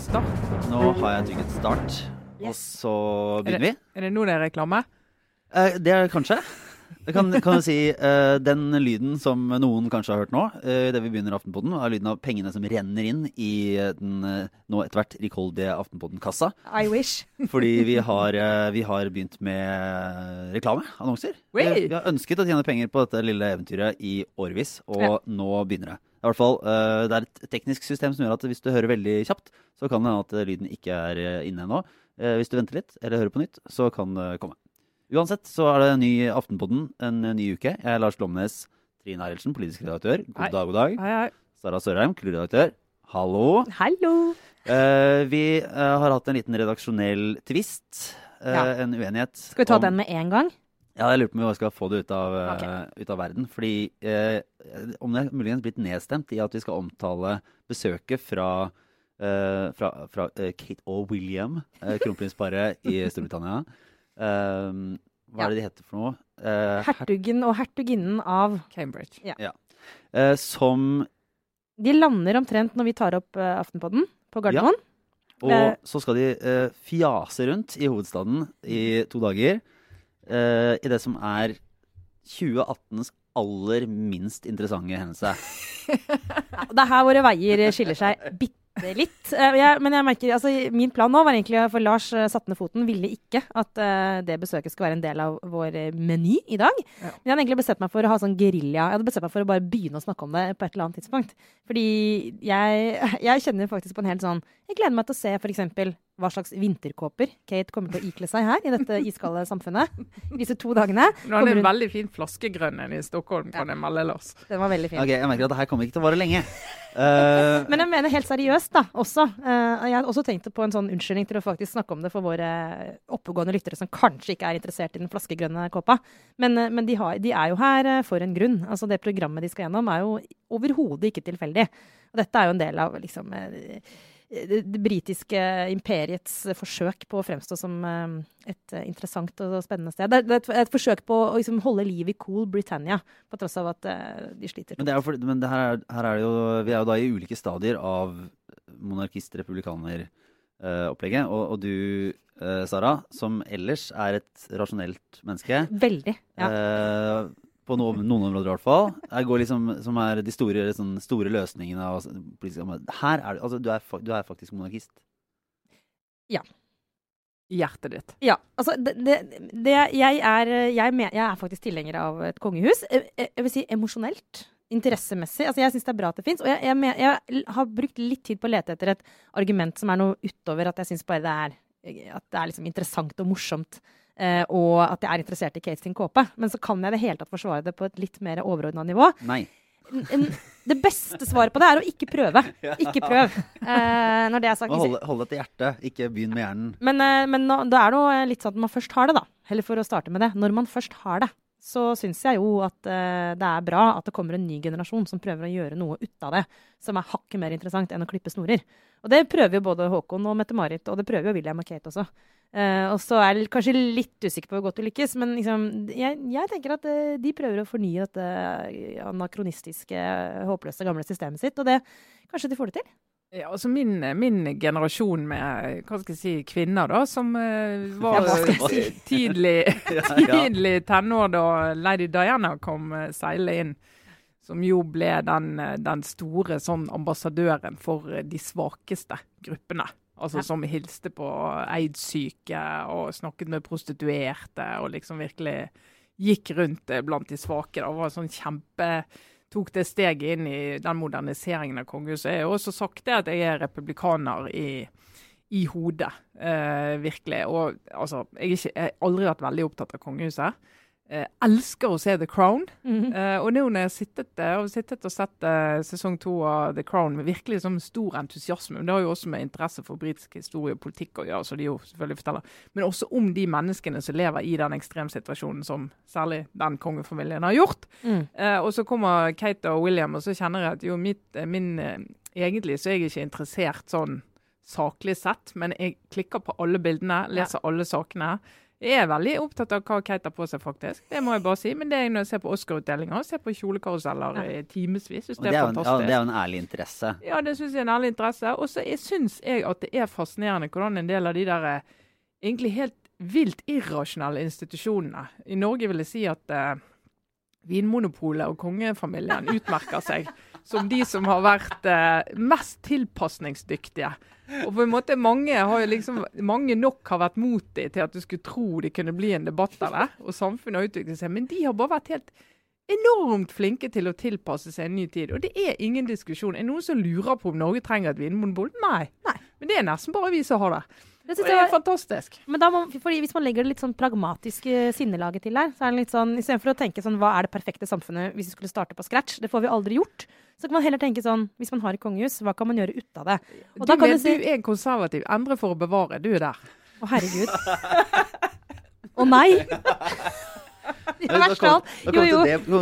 start. Nå har jeg trykket start, og så begynner vi. Er det nå det er reklame? Eh, det er kanskje. Jeg kan, kan du si eh, Den lyden som noen kanskje har hørt nå, eh, det vi begynner Aftenpodden, er lyden av pengene som renner inn i eh, den eh, nå etter hvert rikholdige Aftenpodden-kassa. I wish. Fordi vi har, eh, vi har begynt med reklame, annonser. Vi, vi har ønsket å tjene penger på dette lille eventyret i årevis, og Ja. nå begynner det. I hvert fall, eh, Det er et teknisk system som gjør at hvis du hører veldig kjapt, så kan det hende at lyden ikke er eh, inne ennå. Eh, Hvis du venter litt, eller hører på nytt, så kan det komme. Uansett så er det en ny Aftenpodden, en ny uke. Jeg er Lars Glomnes, Trine Eilertsen, politisk redaktør. God Hei. dag, god dag. Hei, hei. Sara Sørheim, kulturredaktør. Hallo. Hallo. Eh, vi eh, har hatt en liten redaksjonell tvist. eh, Ja. En uenighet. Skal vi ta om- den med en gang? Ja, jeg lurer på om vi skal få det ut av, okay. ut av verden. Fordi eh, om det er muligens blitt nedstemt i at vi skal omtale besøket fra, eh, fra, fra eh, Kate og William, uh, kronprinsparet i Storbritannia. Eh, hva er det de heter for noe? Eh, Hertugen og hertuginnen av Cambridge. eh, som De lander omtrent når vi tar opp uh, Aftenpodden på Gardermoen. Og Eh. så skal de eh, fjase rundt i hovedstaden i to dager eh, i det som er 2018s aller minst interessante hendelse. Det er her våre veier skiller seg bitte litt. Eh, jeg, men jeg merker, altså, min plan nå var egentlig For Lars uh, satte ned foten, ville ikke at uh, det besøket skulle være en del av vår eh, meny i dag. Ja. Men jeg hadde egentlig bestemt meg for å ha sånn gerilja. Jeg hadde bestemt meg for å bare begynne å snakke om det på et eller annet tidspunkt. Fordi jeg, jeg kjenner faktisk på en helt sånn Jeg gleder meg til å se f.eks. hva slags vinterkåper Kate kommer til å ikle seg her i dette iskalde samfunnet. Disse to dagene. Nå har Kommer det en hun- veldig fin flaskegrønn en i Stockholm, kan jeg melde, Lars. Den var veldig fin. Ok, Jeg merker at det her kommer ikke til å vare lenge. Uh... Men jeg mener helt seriøst, da, også. Uh, jeg har også tenkt på en sånn unnskyldning til å faktisk snakke om det for våre oppegående lyttere som kanskje ikke er interessert i den flaskegrønne kåpa. Men, eh, men de, har, de er jo her for en grunn. Altså Det programmet de skal gjennom, er jo overhodet ikke tilfeldig. Og dette er jo en del av liksom det, britiske imperiets forsøk på å fremstå som eh, et eh, interessant og spennende sted. Det, er et, et forsøk på å liksom, holde liv i cool Britannia, på tross av at eh, de sliter. men det er for, men det her, er, her er det jo Vi er jo da i ulike stadier av monarkist-republikaner-opplegget. og, og du, eh, Sara, som ellers er et rasjonelt menneske Veldig. Ja. eh, på noen, noen områder i hvert fall. Jeg går liksom, som er de store, sånn, store løsningene av politiske. Her er du, altså, du, er, du er faktisk monarkist. Hjertet ditt. Ja, altså det, det, det jeg, er, jeg, men, jeg er faktisk tilhenger av et kongehus. Jeg, jeg jeg vil si emosjonelt. Interessemessig. Altså jeg syns det er bra at det fins. Og jeg, jeg, men- jeg har brukt litt tid på å lete etter et argument som er noe utover at jeg syns bare det er, at det er liksom interessant og morsomt. Eh, og at jeg er interessert i Kate sin kåpe. Men så kan jeg i det hele tatt forsvare det på et litt mer overordna nivå. Nei. N det beste svaret på det er å ikke prøve. Ikke prøv. Eh, når det er sagt. Holde, holde til hjertet, ikke begynn med hjernen. Men, eh, men nå, det er noe litt sånn at man først har det, da. Eller for å starte med det. Når man først har det, så syns jeg jo at eh, det er bra at det kommer en ny generasjon som prøver å gjøre noe ut av det. Som er hakket mer interessant enn å klippe snorer. Og det prøver jo både Håkon og Mette-Marit, og det prøver jo William og Kate også. Eh, og så er jeg kanskje litt usikker på hvor godt det lykkes, men liksom, jeg, jeg tenker at eh, de prøver å fornye dette anakronistiske, håpløse gamle systemet sitt, og det kanskje de får det til. Ja, altså min, min generasjon med hva skal jeg si, kvinner, da, som uh, var eh, tidlig, tidlig tenår da lady Diana kom uh, seile inn. Som jo ble den, eh, den store sånn ambassadøren for eh, de svakeste gruppene. Altså som hilste på aids-syke og snakket med prostituerte og liksom virkelig gikk rundt eh, blant de svake. Det var sånn kjempe tok det steget inn i den moderniseringen av kongehuset. Jeg har også sagt det at jeg er republikaner i, i hodet, eh, virkelig. Og altså, jeg, ikke, jeg har aldri vært veldig opptatt av kongehuset. Eh, elsker å se The Crown. Mhm. Eh, og nå når jeg har sittet, har sittet og sett eh, sesong to av The Crown med virkelig sånn stor entusiasme, men det har jo også med interesse for britisk historie og politikk å gjøre, så de jo selvfølgelig forteller, men også om de menneskene som lever i den ekstremsituasjonen som særlig den kongefamilien har gjort. Mm. Eh, og så kommer Kate og William, og så kjenner jeg at jo, mitt, eh, min, eh, egentlig så er jeg ikke interessert sånn saklig sett, men jeg klikker på alle bildene, leser alle sakene. Jeg er veldig opptatt av hva Kate har på seg, faktisk. Det må jeg bare si. Men det er når jeg ser på Oscar-utdelinger, ser på kjolekaruseller i timevis. Det det er fantastisk. en, ja, det er jo en ærlig interesse. Ja, det syns jeg er en ærlig interesse. Og så syns jeg at det er fascinerende hvordan en del av de der eh, egentlig helt vilt irrasjonelle institusjonene I Norge vil jeg si at uh, Vinmonopolet og kongefamilien utmerker seg som de som har vært eh, mest tilpasningsdyktige. Og på en måte mange, har liksom, mange nok har vært mot dem til at du skulle tro det kunne bli en debatt av det. Og samfunnet har utviklet seg. Men de har bare vært helt enormt flinke til å tilpasse seg en ny tid. Og det er ingen diskusjon. Er det noen som lurer på om Norge trenger et vinmonopol? Nei. Nei. Men det er nesten bare vi som har det. Det det er fantastisk. men må, Hvis man legger det litt sånn pragmatiske sinnelaget til der, så er det litt sånn istedenfor å tenke sånn hva er det perfekte samfunnet hvis vi skulle starte på scratch, det får vi aldri gjort. Så kan man heller tenke sånn hvis man har et kongehus, hva kan man gjøre ut av det? Og Du, da kan men, du si du er konservativ. Endre for å bevare. Du er der. Å, herregud. Å nei! Du Da verst av alt. da Jo,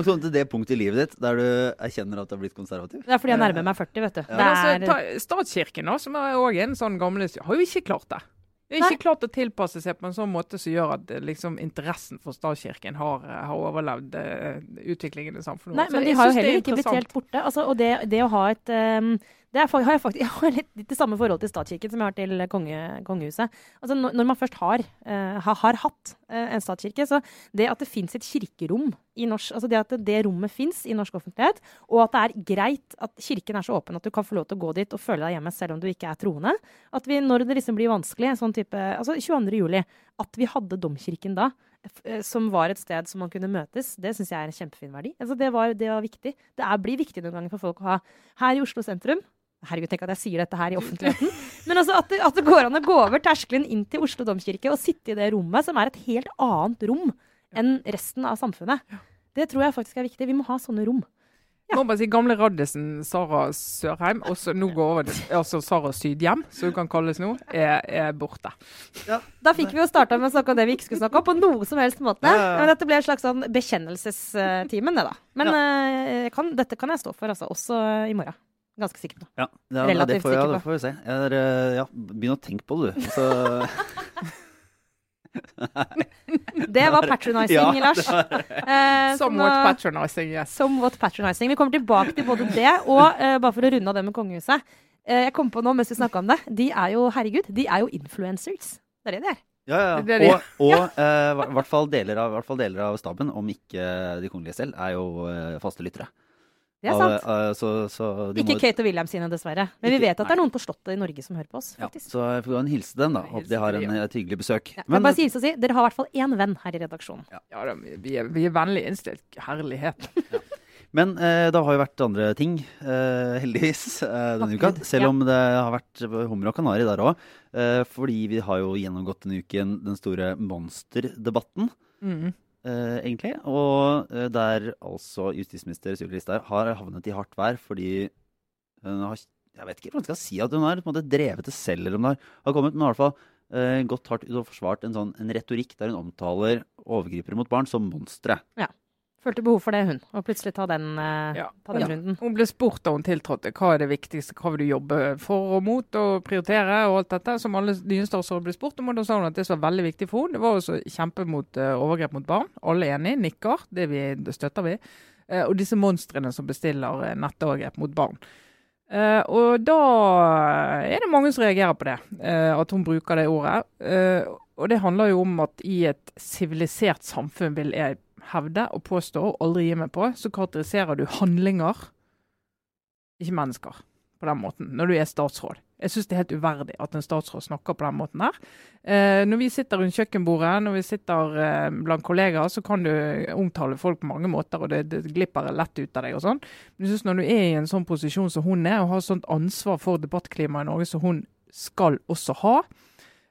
kom til det- til punktet i livet ditt der du erkjenner at du har blitt konservativ. Det er fordi jeg nærmer meg 40, vet du. Men altså, ta, er, statskirken, da, som er også en sånn gamle har jo ikke klart det. De har ikke klart å tilpasse seg på en sånn måte som gjør at eh, liksom, interessen for statskirken har, eh, har overlevd uh, utviklingen i samfunnet. nei, men de har jo det er heller ikke blitt helt borte. Altså, og det, det å ha et ehm, det er, har jeg, faktisk, jeg har litt, litt det samme forhold til statskirken som jeg har til konge, kongehuset. Altså, når, man først har, uh, har, har hatt uh, en statskirke, så det at det fins et kirkerom i norsk, altså det at det, det rommet fins i norsk offentlighet, og at det er greit at kirken er så åpen at du kan få lov til å gå dit og føle deg hjemme selv om du ikke er troende, at vi, når det liksom blir vanskelig, sånn type, altså 22. juli, at vi hadde domkirken da, eh, som var et sted som man kunne møtes, det syns jeg er en kjempefin verdi. Altså det, var, det var viktig. Det er, blir viktig noen ganger for folk å ha her i Oslo sentrum. Herregud, tenk at jeg sier dette her i offentligheten. Men altså at det, at det går an å gå over terskelen inn til Oslo domkirke og sitte i det rommet, som er et helt annet rom enn resten av samfunnet. Det tror jeg faktisk er viktig. Vi må ha sånne rom. Må bare si Gamle raddisen Sara Sørheim, også nå går over til altså Sara Sydhjem, som hun kan kalles nå, er, er borte. Da fikk vi jo starta med å snakke om det vi ikke skulle snakke om, på noe som helst måte. Ja, ja, ja. Men dette ble en slags sånn bekjennelsestimen, det da. Men ja. jeg kan, dette kan jeg stå for, altså. Også i morgen. Ganske sikker på. Ja, det, det, Relativt får, ja, det får vi se. Jeg er, eh, ja, Begynn å tenke på det, du. Så, Det var patronizing, Ja, Lars. Eh, Somewhat patronizing, yes. Somewhat patronizing. Vi kommer tilbake til både det og eh, bare for å runde av det med kongehuset. Eh, jeg kom på nå mens vi snakka om det. De er jo herregud, de er jo influencers. Det er det de er. ja, ja. Er. Og, og eh, hvert fall deler av, hvert fall deler av staben, om ikke de kongelige selv, er jo eh, faste lyttere. Det er sant. eh, så, så de Ikke må- Kate og William sine, dessverre. Men vi vet at det er noen på Slottet i Norge som hører på oss. Ja, så jeg får en hilse til dem, da. Håper de har en, et hyggelig besøk. Ja, kan Men, bare si, hilse og si, Dere har i hvert fall én venn her i redaksjonen. Ja, da, vi, er, vi er vennlig innstilt. Herlighet. men eh, det har jo vært andre ting, eh, heldigvis, eh, denne uka. Selv om det har vært hummer og kanari der òg. Eh, fordi vi har jo gjennomgått denne uken den store monsterdebatten. Mm. Eh, egentlig. Og eh, der altså justisminister Sylvi Listhaug har havnet i hardt vær fordi hun har Jeg vet ikke hva man skal si at hun har på en måte drevet det selv, eller om det har, kommet, men i hvert fall eh, gått hardt ut og forsvart en sånn en retorikk der hun omtaler overgripere mot barn som monstre. Følte behov for det, hun. Og plutselig ta den, eh, Ja. ta den Ja. runden. Hun ble spurt da hun tiltrådte hva er det viktigste, hva vil du jobbe for og mot og prioritere og alt dette, som alle nye statsråder ble spurt om. Og da sa hun at det som var veldig viktig for henne, det var å kjempe mot uh, overgrep mot barn. Alle er enige, nikker, det, vi, det støtter vi. Uh, og disse monstrene som bestiller uh, nettovergrep mot barn. Uh, og da er det mange som reagerer på det, uh, at hun bruker det ordet. Uh, og det handler jo om at i et sivilisert samfunn, vil jeg hevde og påstå, og aldri gi meg på, så karakteriserer du handlinger, ikke mennesker, på den måten, når du er statsråd. Jeg syns det er helt uverdig at en statsråd snakker på den måten her. Eh, når vi sitter rundt kjøkkenbordet, når vi sitter eh, blant kollegaer, så kan du omtale folk på mange måter, og det, det glipper lett ut av deg og sånn. Men jeg synes når du er i en sånn posisjon som hun er, og har sånt ansvar for debattklimaet i Norge som hun skal også ha,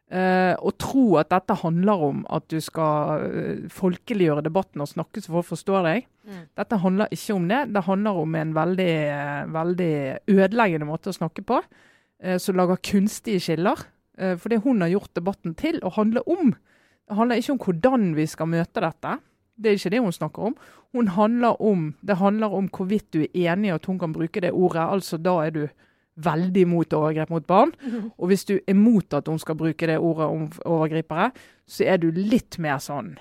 Eh, og tro at dette handler om at du skal eh, folkeliggjøre debatten og snakke så folk forstår deg. Mm. Dette handler ikke om det. Det handler om en veldig, eh, veldig ødeleggende måte å snakke på, som lager kunstige skiller. For det hun har gjort debatten til å handle om. Det handler ikke om hvordan vi skal møte dette. Det er ikke det hun snakker om. Hun handler om det handler om hvorvidt du er enig i at hun kan bruke det ordet. Altså da er du veldig mot overgrep mot barn. Og hvis du er mot at hun skal bruke det ordet om overgripere, så er du litt mer sånn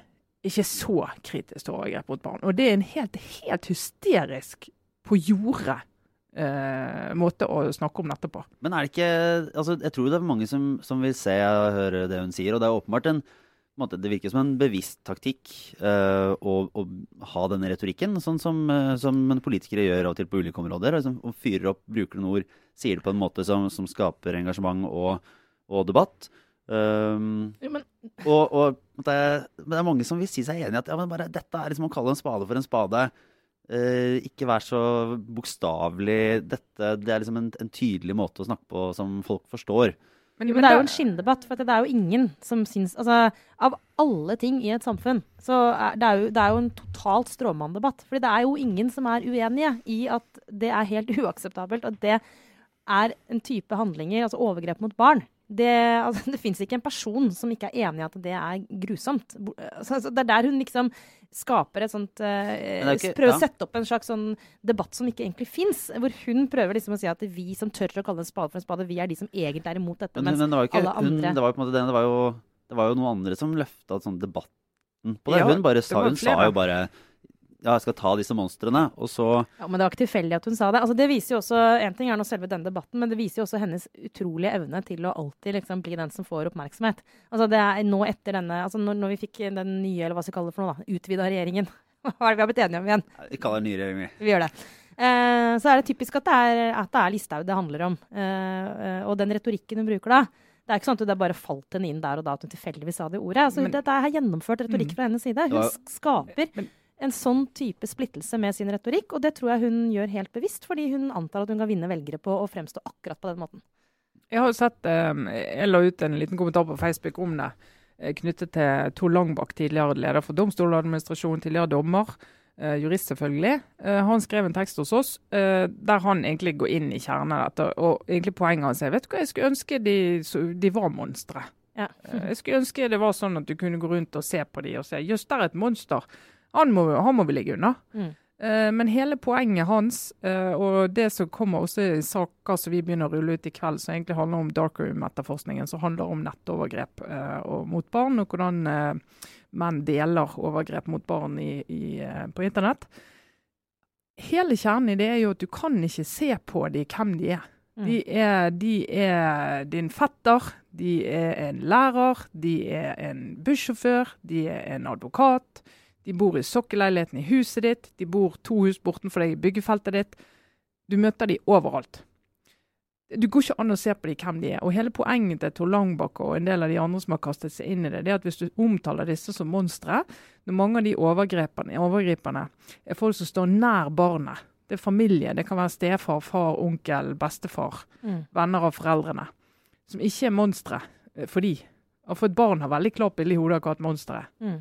ikke så kritisk til overgrep mot barn. Og det er en helt, helt hysterisk på jordet eh, måte å snakke om dette på. Men er det ikke altså, Jeg tror det er mange som, som vil se og høre det hun sier, og det er åpenbart en måte, det virker som en bevisst taktikk uh, å, å, ha denne retorikken, sånn som, uh, som politikere gjør av og til på ulike områder. Liksom, og fyrer opp, bruker noen ord, sier det på en måte som, som skaper engasjement og, og debatt. Um, ja, men... og, og det, er, det, er, mange som vil si seg enig i at ja, bare, dette er liksom å kalle en spade for en spade. Uh, ikke vær så bokstavelig. Dette det er liksom en, en, tydelig måte å snakke på som folk forstår. Men, men, det er jo en skinndebatt. For det er jo ingen som syns altså, Av alle ting i et samfunn, så er det, er jo, det er jo en totalt stråmanndebatt. For det er jo ingen som er uenige i at det er helt uakseptabelt. At det er en type handlinger, altså overgrep mot barn, det, altså, det fins ikke en person som ikke er enig i at det er grusomt. Altså, det er der hun liksom skaper et sånt uh, ikke, Prøver ja. å sette opp en slags sånn debatt som ikke egentlig fins. Hvor hun prøver liksom å si at vi som tør å kalle en spade for en spade, vi er de som egentlig er imot dette. Men, mens men det ikke, alle andre hun, det, var på det, var jo, det var jo noen andre som løfta sånn debatten på det. Ja, hun bare sa, hun sa jo bare ja, jeg skal ta disse monstrene, og så Ja, Men det var ikke tilfeldig at hun sa det. Altså, det viser jo også, En ting er nå selve denne debatten, men det viser jo også hennes utrolige evne til å alltid liksom bli den som får oppmerksomhet. Altså, det er nå etter denne, altså når, når vi fikk den nye, eller hva skal vi kalle det for noe, da, utvida regjeringen Hva er det vi har blitt enige om igjen? Vi kaller det nye regjering. Vi gjør det. Eh, så er det typisk at det er, at det er Listhaug det handler om. Eh, eh, og den retorikken hun bruker da, det er ikke sånn at det bare falt henne inn der og da at hun tilfeldigvis sa det ordet. Altså, men, dette er gjennomført retorikk mm. fra hennes side. Hun skaper en sånn type splittelse med sin retorikk, og det tror jeg hun gjør helt bevisst, fordi hun antar at hun kan vinne velgere på å fremstå akkurat på den måten. Jeg har jo sett um, Jeg la ut en liten kommentar på Facebook om det, eh, knyttet til Tor Langbakk, tidligere leder for Domstoladministrasjonen, tidligere dommer. Uh, jurist, selvfølgelig. Han skrev en tekst hos oss der han egentlig går inn i kjernen av dette. Og egentlig poenget hans er vet du hva, jeg skulle ønske de, de var monstre. Ja. jeg skulle ønske det var sånn at du kunne gå rundt og se på de og se jøss, der er et monster. Han må, han må vi ligge unna. Mm. Uh, men hele poenget hans, uh, og det som kommer også i saker som vi begynner å rulle ut i kveld, som egentlig handler om darkroom-etterforskningen, som handler om nettovergrep uh, mot barn, og hvordan menn deler overgrep mot barn i, i, på internett. Hele kjernen i det er jo at du kan ikke se på dem hvem de er. Mm. De er, de er din fetter, de er en lærer, de er en bussjåfør, de er en advokat. De bor i sokkelleiligheten i huset ditt, de bor to hus bortenfor deg i byggefeltet ditt. Du møter de overalt. Du går ikke an å se på de hvem de er. Og hele poenget til Tor Langbakk og en del av de andre som har kastet seg inn i det, det er at hvis du omtaler disse som monstre, når mange av de overgriperne, er folk som står nær barnet, det er familie, det kan være stefar, far, onkel, bestefar, mm. venner av foreldrene, som ikke er monstre eh, for de. Og for et barn har veldig klart bilde i hodet av hva et monster er. Mm.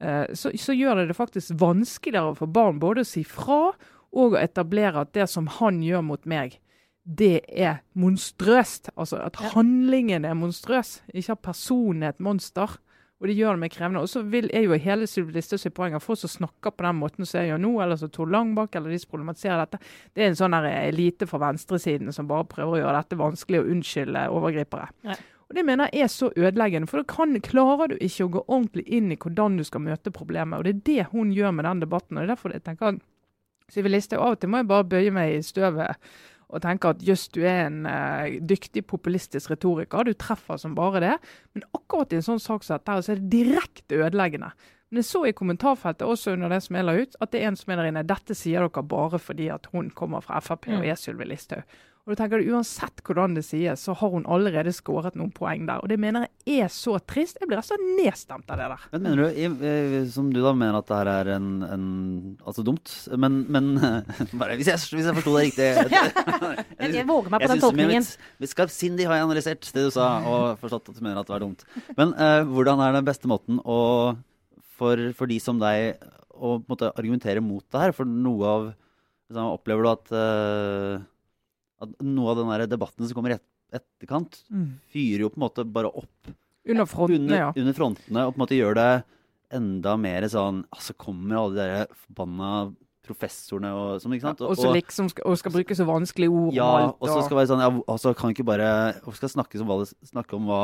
Eh, så, så, gjør det det faktisk vanskeligere for barn både å si fra og å etablere at det som han gjør mot meg, det er monstrøst. Altså at ja. handlingen er monstrøs, ikke at personen er et monster. Og det gjør det mer krevende. Og så er jo hele Sylvi Listhaugs poeng at folk som snakker på den måten som jeg gjør nå, eller som Tor Langbakk, eller de som problematiserer dette, det er en sånn elite fra venstresiden som bare prøver å gjøre dette vanskelig å unnskylde overgripere. Ja. Og Det mener jeg er så ødeleggende. For da kan, klarer du ikke å gå ordentlig inn i hvordan du skal møte problemet. Og Det er det hun gjør med den debatten. og det er derfor jeg tenker at Sivi Listhaug, av og til må jeg bare bøye meg i støvet og tenke at jøss, du er en uh, dyktig populistisk retoriker. Du treffer som bare det. Men akkurat i en sånn sak som dette så er det direkte ødeleggende. Men jeg så i kommentarfeltet også under det som jeg la ut, at det er en som er der inne. Dette sier dere bare fordi at hun kommer fra Frp og mm. er Sylvi Listhaug. Og du tenker Uansett hvordan det sies, så har hun allerede skåret noen poeng der. Og det mener jeg er så trist. Jeg blir altså nedstemt av det der. Men mener du, som du da mener at det her er en, en Altså dumt, men, men bare, hvis, jeg, hvis jeg forsto deg riktig jeg, jeg, våger meg på den tolkningen. Skarpsindig har jeg analysert det du sa, og forstått at du mener at det var dumt. Men uh, hvordan er den beste måten å, for, for de som deg å måte, argumentere mot det her? For noe av liksom, Opplever du at uh, at noe av den der debatten som kommer i et, etterkant, mm. fyrer jo på en måte bare opp under frontene, under, ja. under frontene og på en måte gjør det enda mer sånn Altså kommer alle de der forbanna professorene og sånn, ikke sant? Og så liksom og skal bruke så vanskelige ord ja, om alt. og så skal være sånn, ja, altså kan ikke bare skal snakke, om hva, snakke om hva,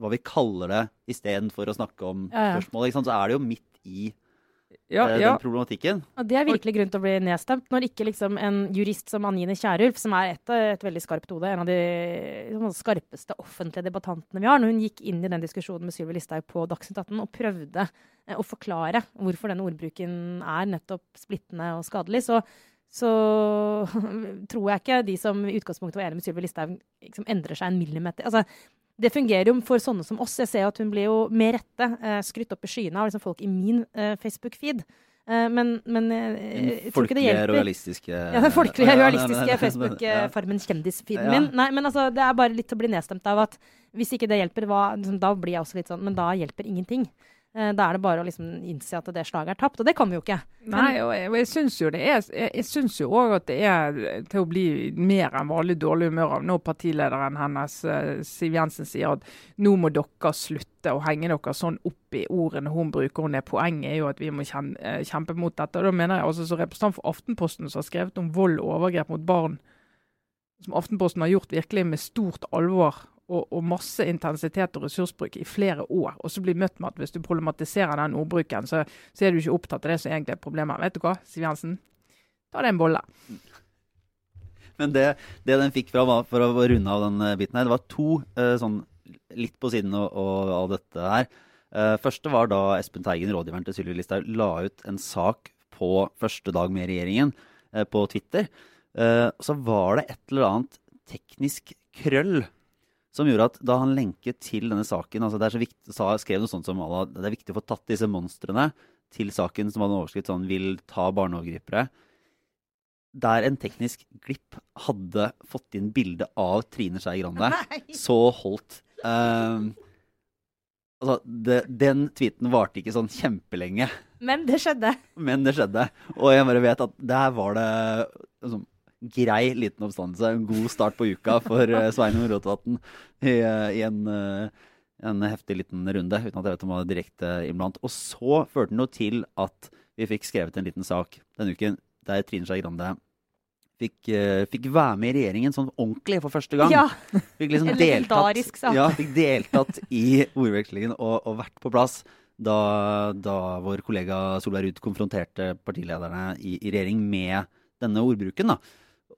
hva vi kaller det, istedenfor å snakke om Ja, ja. spørsmålet. Ikke sant? Så er det jo midt i ja, den ja. den problematikken. Og det er virkelig grunn til å bli nedstemt. Når ikke liksom en jurist som Anine Kierulf, som er et, et veldig skarpt hode, en av de liksom, skarpeste offentlige debattantene vi har, når hun gikk inn i den diskusjonen med Sylvi Listhaug på Dagsnytt 18 og prøvde eh, å forklare hvorfor denne ordbruken er nettopp splittende og skadelig, så så tror jeg ikke de som i utgangspunktet var enige med Sylvi Listhaug, liksom endrer seg en millimeter. Altså, det fungerer jo for sånne som oss. Jeg ser jo at hun blir jo med rette eh, skrytt opp i skyene av liksom folk i min eh, Facebook-feed. Eh, men men eh, jeg tror ikke det hjelper. realistiske Ja, den folkelige, Ja, realistiske. Facebook-Farmen kjendis-feeden min. Nei, men altså, det er bare litt å bli nedstemt av at hvis ikke det hjelper, hva, liksom, da blir jeg også litt sånn Men da hjelper ingenting. Eh, da er det bare å liksom innse at det slaget er tapt. Og det kan vi jo ikke. Nei, og jeg, og jeg syns jo det er Jeg, jeg syns jo òg at det er til å bli mer enn vanlig dårlig humør av når partilederen hennes, eh, Siv Jensen, sier at nå må dere slutte å henge dere sånn opp i ordene hun bruker. Hun er Poenget er jo at vi må eh, kjempe mot dette. Og da mener jeg altså som representant for Aftenposten som har skrevet om vold og overgrep mot barn, som Aftenposten har gjort virkelig med stort alvor og, og masse intensitet og ressursbruk i flere år, og så blir møtt med at hvis du problematiserer den ordbruken, så, så er du ikke opptatt av det som egentlig er problemet. Vet du hva, Siv Jensen? Ta deg en bolle. Men det, det den fikk fra, for å runde av den eh, biten her, det var to eh, sånn litt på siden av, dette her. Eh, første var da Espen Teigen, rådgiveren til Sylvi Listhaug, la ut en sak på første dag med regjeringen på Twitter. Så var det et eller annet teknisk krøll som gjorde at da han lenket til denne saken altså Det er så viktig, sa, skrev noe sånt som at det er viktig å få tatt disse monstrene til saken som hadde en overskrift sånn 'Vil ta barneovergripere' der en teknisk glipp hadde fått inn bilde av Trine Skei Grande, så holdt um, Altså, det, den tweeten varte ikke sånn kjempelenge, Men det skjedde. men det skjedde. Og jeg bare vet at der var det sånn grei liten oppstandelse. En god start på uka for uh, Sveinung Rotevatn i, eh, i en, eh, en heftig liten runde, uten at jeg vet om han var direkte iblant. Og så førte det noe til at vi fikk skrevet en liten sak denne uken der Trine Skei Grande fikk, eh, fikk være med i regjeringen sånn ordentlig for første gang. Ja. Fikk liksom En deltatt, ja, fikk deltatt i ordvekslingen og, og vært på plass da, da vår kollega Solveig Ruud konfronterte partilederne i, i regjering med denne ordbruken. da.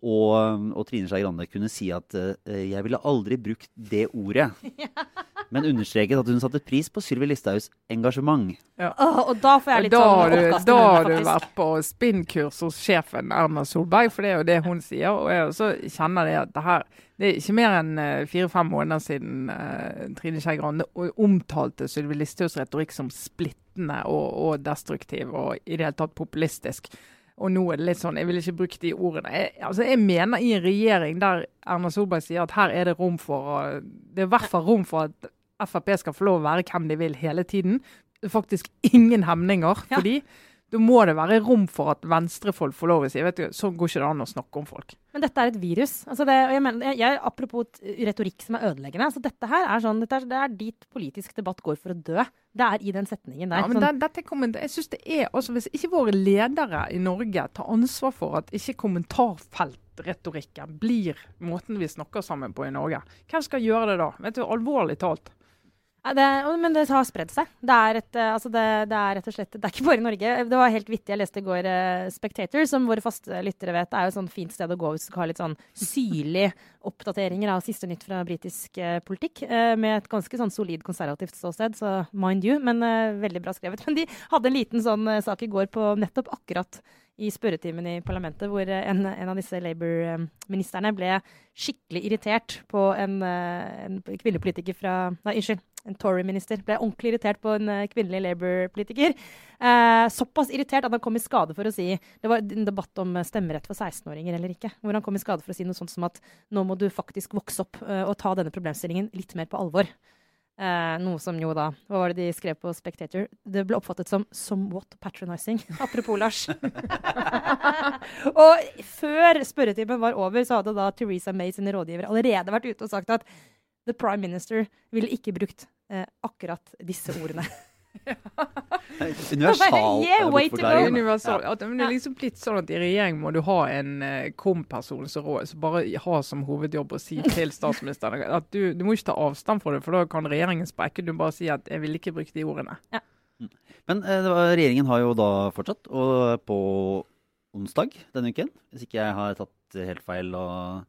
Og, og Trine Skei Grande kunne si at eh, 'jeg ville aldri brukt det ordet', men understreket at hun satte pris på Sylvi Listhaugs engasjement. Åh, og da får jeg litt da sånn har du, da har du vært på spinnkurs hos sjefen Erna Solberg, for det er jo det hun sier. Og jeg også kjenner det at det her Det er ikke mer enn eh, fire-fem måneder siden uh, Trine Skei Grande omtalte Sylvi Listhaugs retorikk som splittende og, og destruktiv og i det hele tatt populistisk. Og nå er det litt sånn, jeg vil ikke bruke de ordene. Jeg, altså jeg mener i en regjering der Erna Solberg sier at her er det rom for å- Det er i hvert fall rom for at Frp skal få lov å være hvem de vil hele tiden. Det er faktisk ingen hemninger. Ja. fordi da må det være rom for at venstrefolk får lov å si vet du, sånn går ikke det an å snakke om folk. Men dette er et virus. Altså det, og jeg mener, jeg, jeg, apropos retorikk som er ødeleggende. Altså dette her er sånn, dette er, det er dit politisk debatt går for å dø. Det er i den setningen der. Ja, men sånn, det, dette kommer, jeg synes det er, altså Hvis ikke våre ledere i Norge tar ansvar for at ikke kommentarfeltretorikken blir måten vi snakker sammen på i Norge, hvem skal gjøre det da? Vet du, Alvorlig talt. Det, men det har spredd seg. Det er, et, eh, altså det, det er rett og slett Det er ikke bare i Norge. Det var helt vittig. Jeg leste i går uh, Spectator, som våre faste lyttere vet er jo et sånn fint sted å gå hvis du skal ha litt sånn syrlige oppdateringer av siste nytt fra britisk uh, politikk. Uh, med et ganske sånn solid konservativt ståsted, så mind you, men veldig bra skrevet. Men de hadde en liten sånn sak i går på nettopp akkurat i spørretimen i parlamentet, hvor en, en av disse Labour-ministerne ble skikkelig irritert på en, en kvinnepolitiker fra Nei, unnskyld. En Tory-minister ble ordentlig irritert på en eh, kvinnelig Labour-politiker. Eh, såpass irritert at han kom i skade for å si Det var en debatt om eh, stemmerett for 16-åringer eller ikke. Hvor han kom i skade for å si noe sånt som at nå må du faktisk vokse opp eh, og ta denne problemstillingen litt mer på alvor. Eh, noe som jo da Hva var det de skrev på Spectator? Det ble oppfattet som somewhat patronizing. Apropos Lars. og før spørretimen var over, så hadde da Theresa May sine rådgivere allerede vært ute og sagt at The Prime Minister ville ikke brukt eh, akkurat disse ordene. Universal Yeah, way to bortforklaring. go. Universal. At, men det er liksom blitt sånn at i regjering må du ha en eh, kom-person som bare har som hovedjobb å si til statsministeren at du, du må ikke ta avstand fra det, for da kan regjeringen sprekke. Du bare si at 'jeg vil ikke bruke de ordene'. Men eh, var, regjeringen har jo da fortsatt, og på onsdag denne uken, hvis ikke jeg har tatt helt feil, og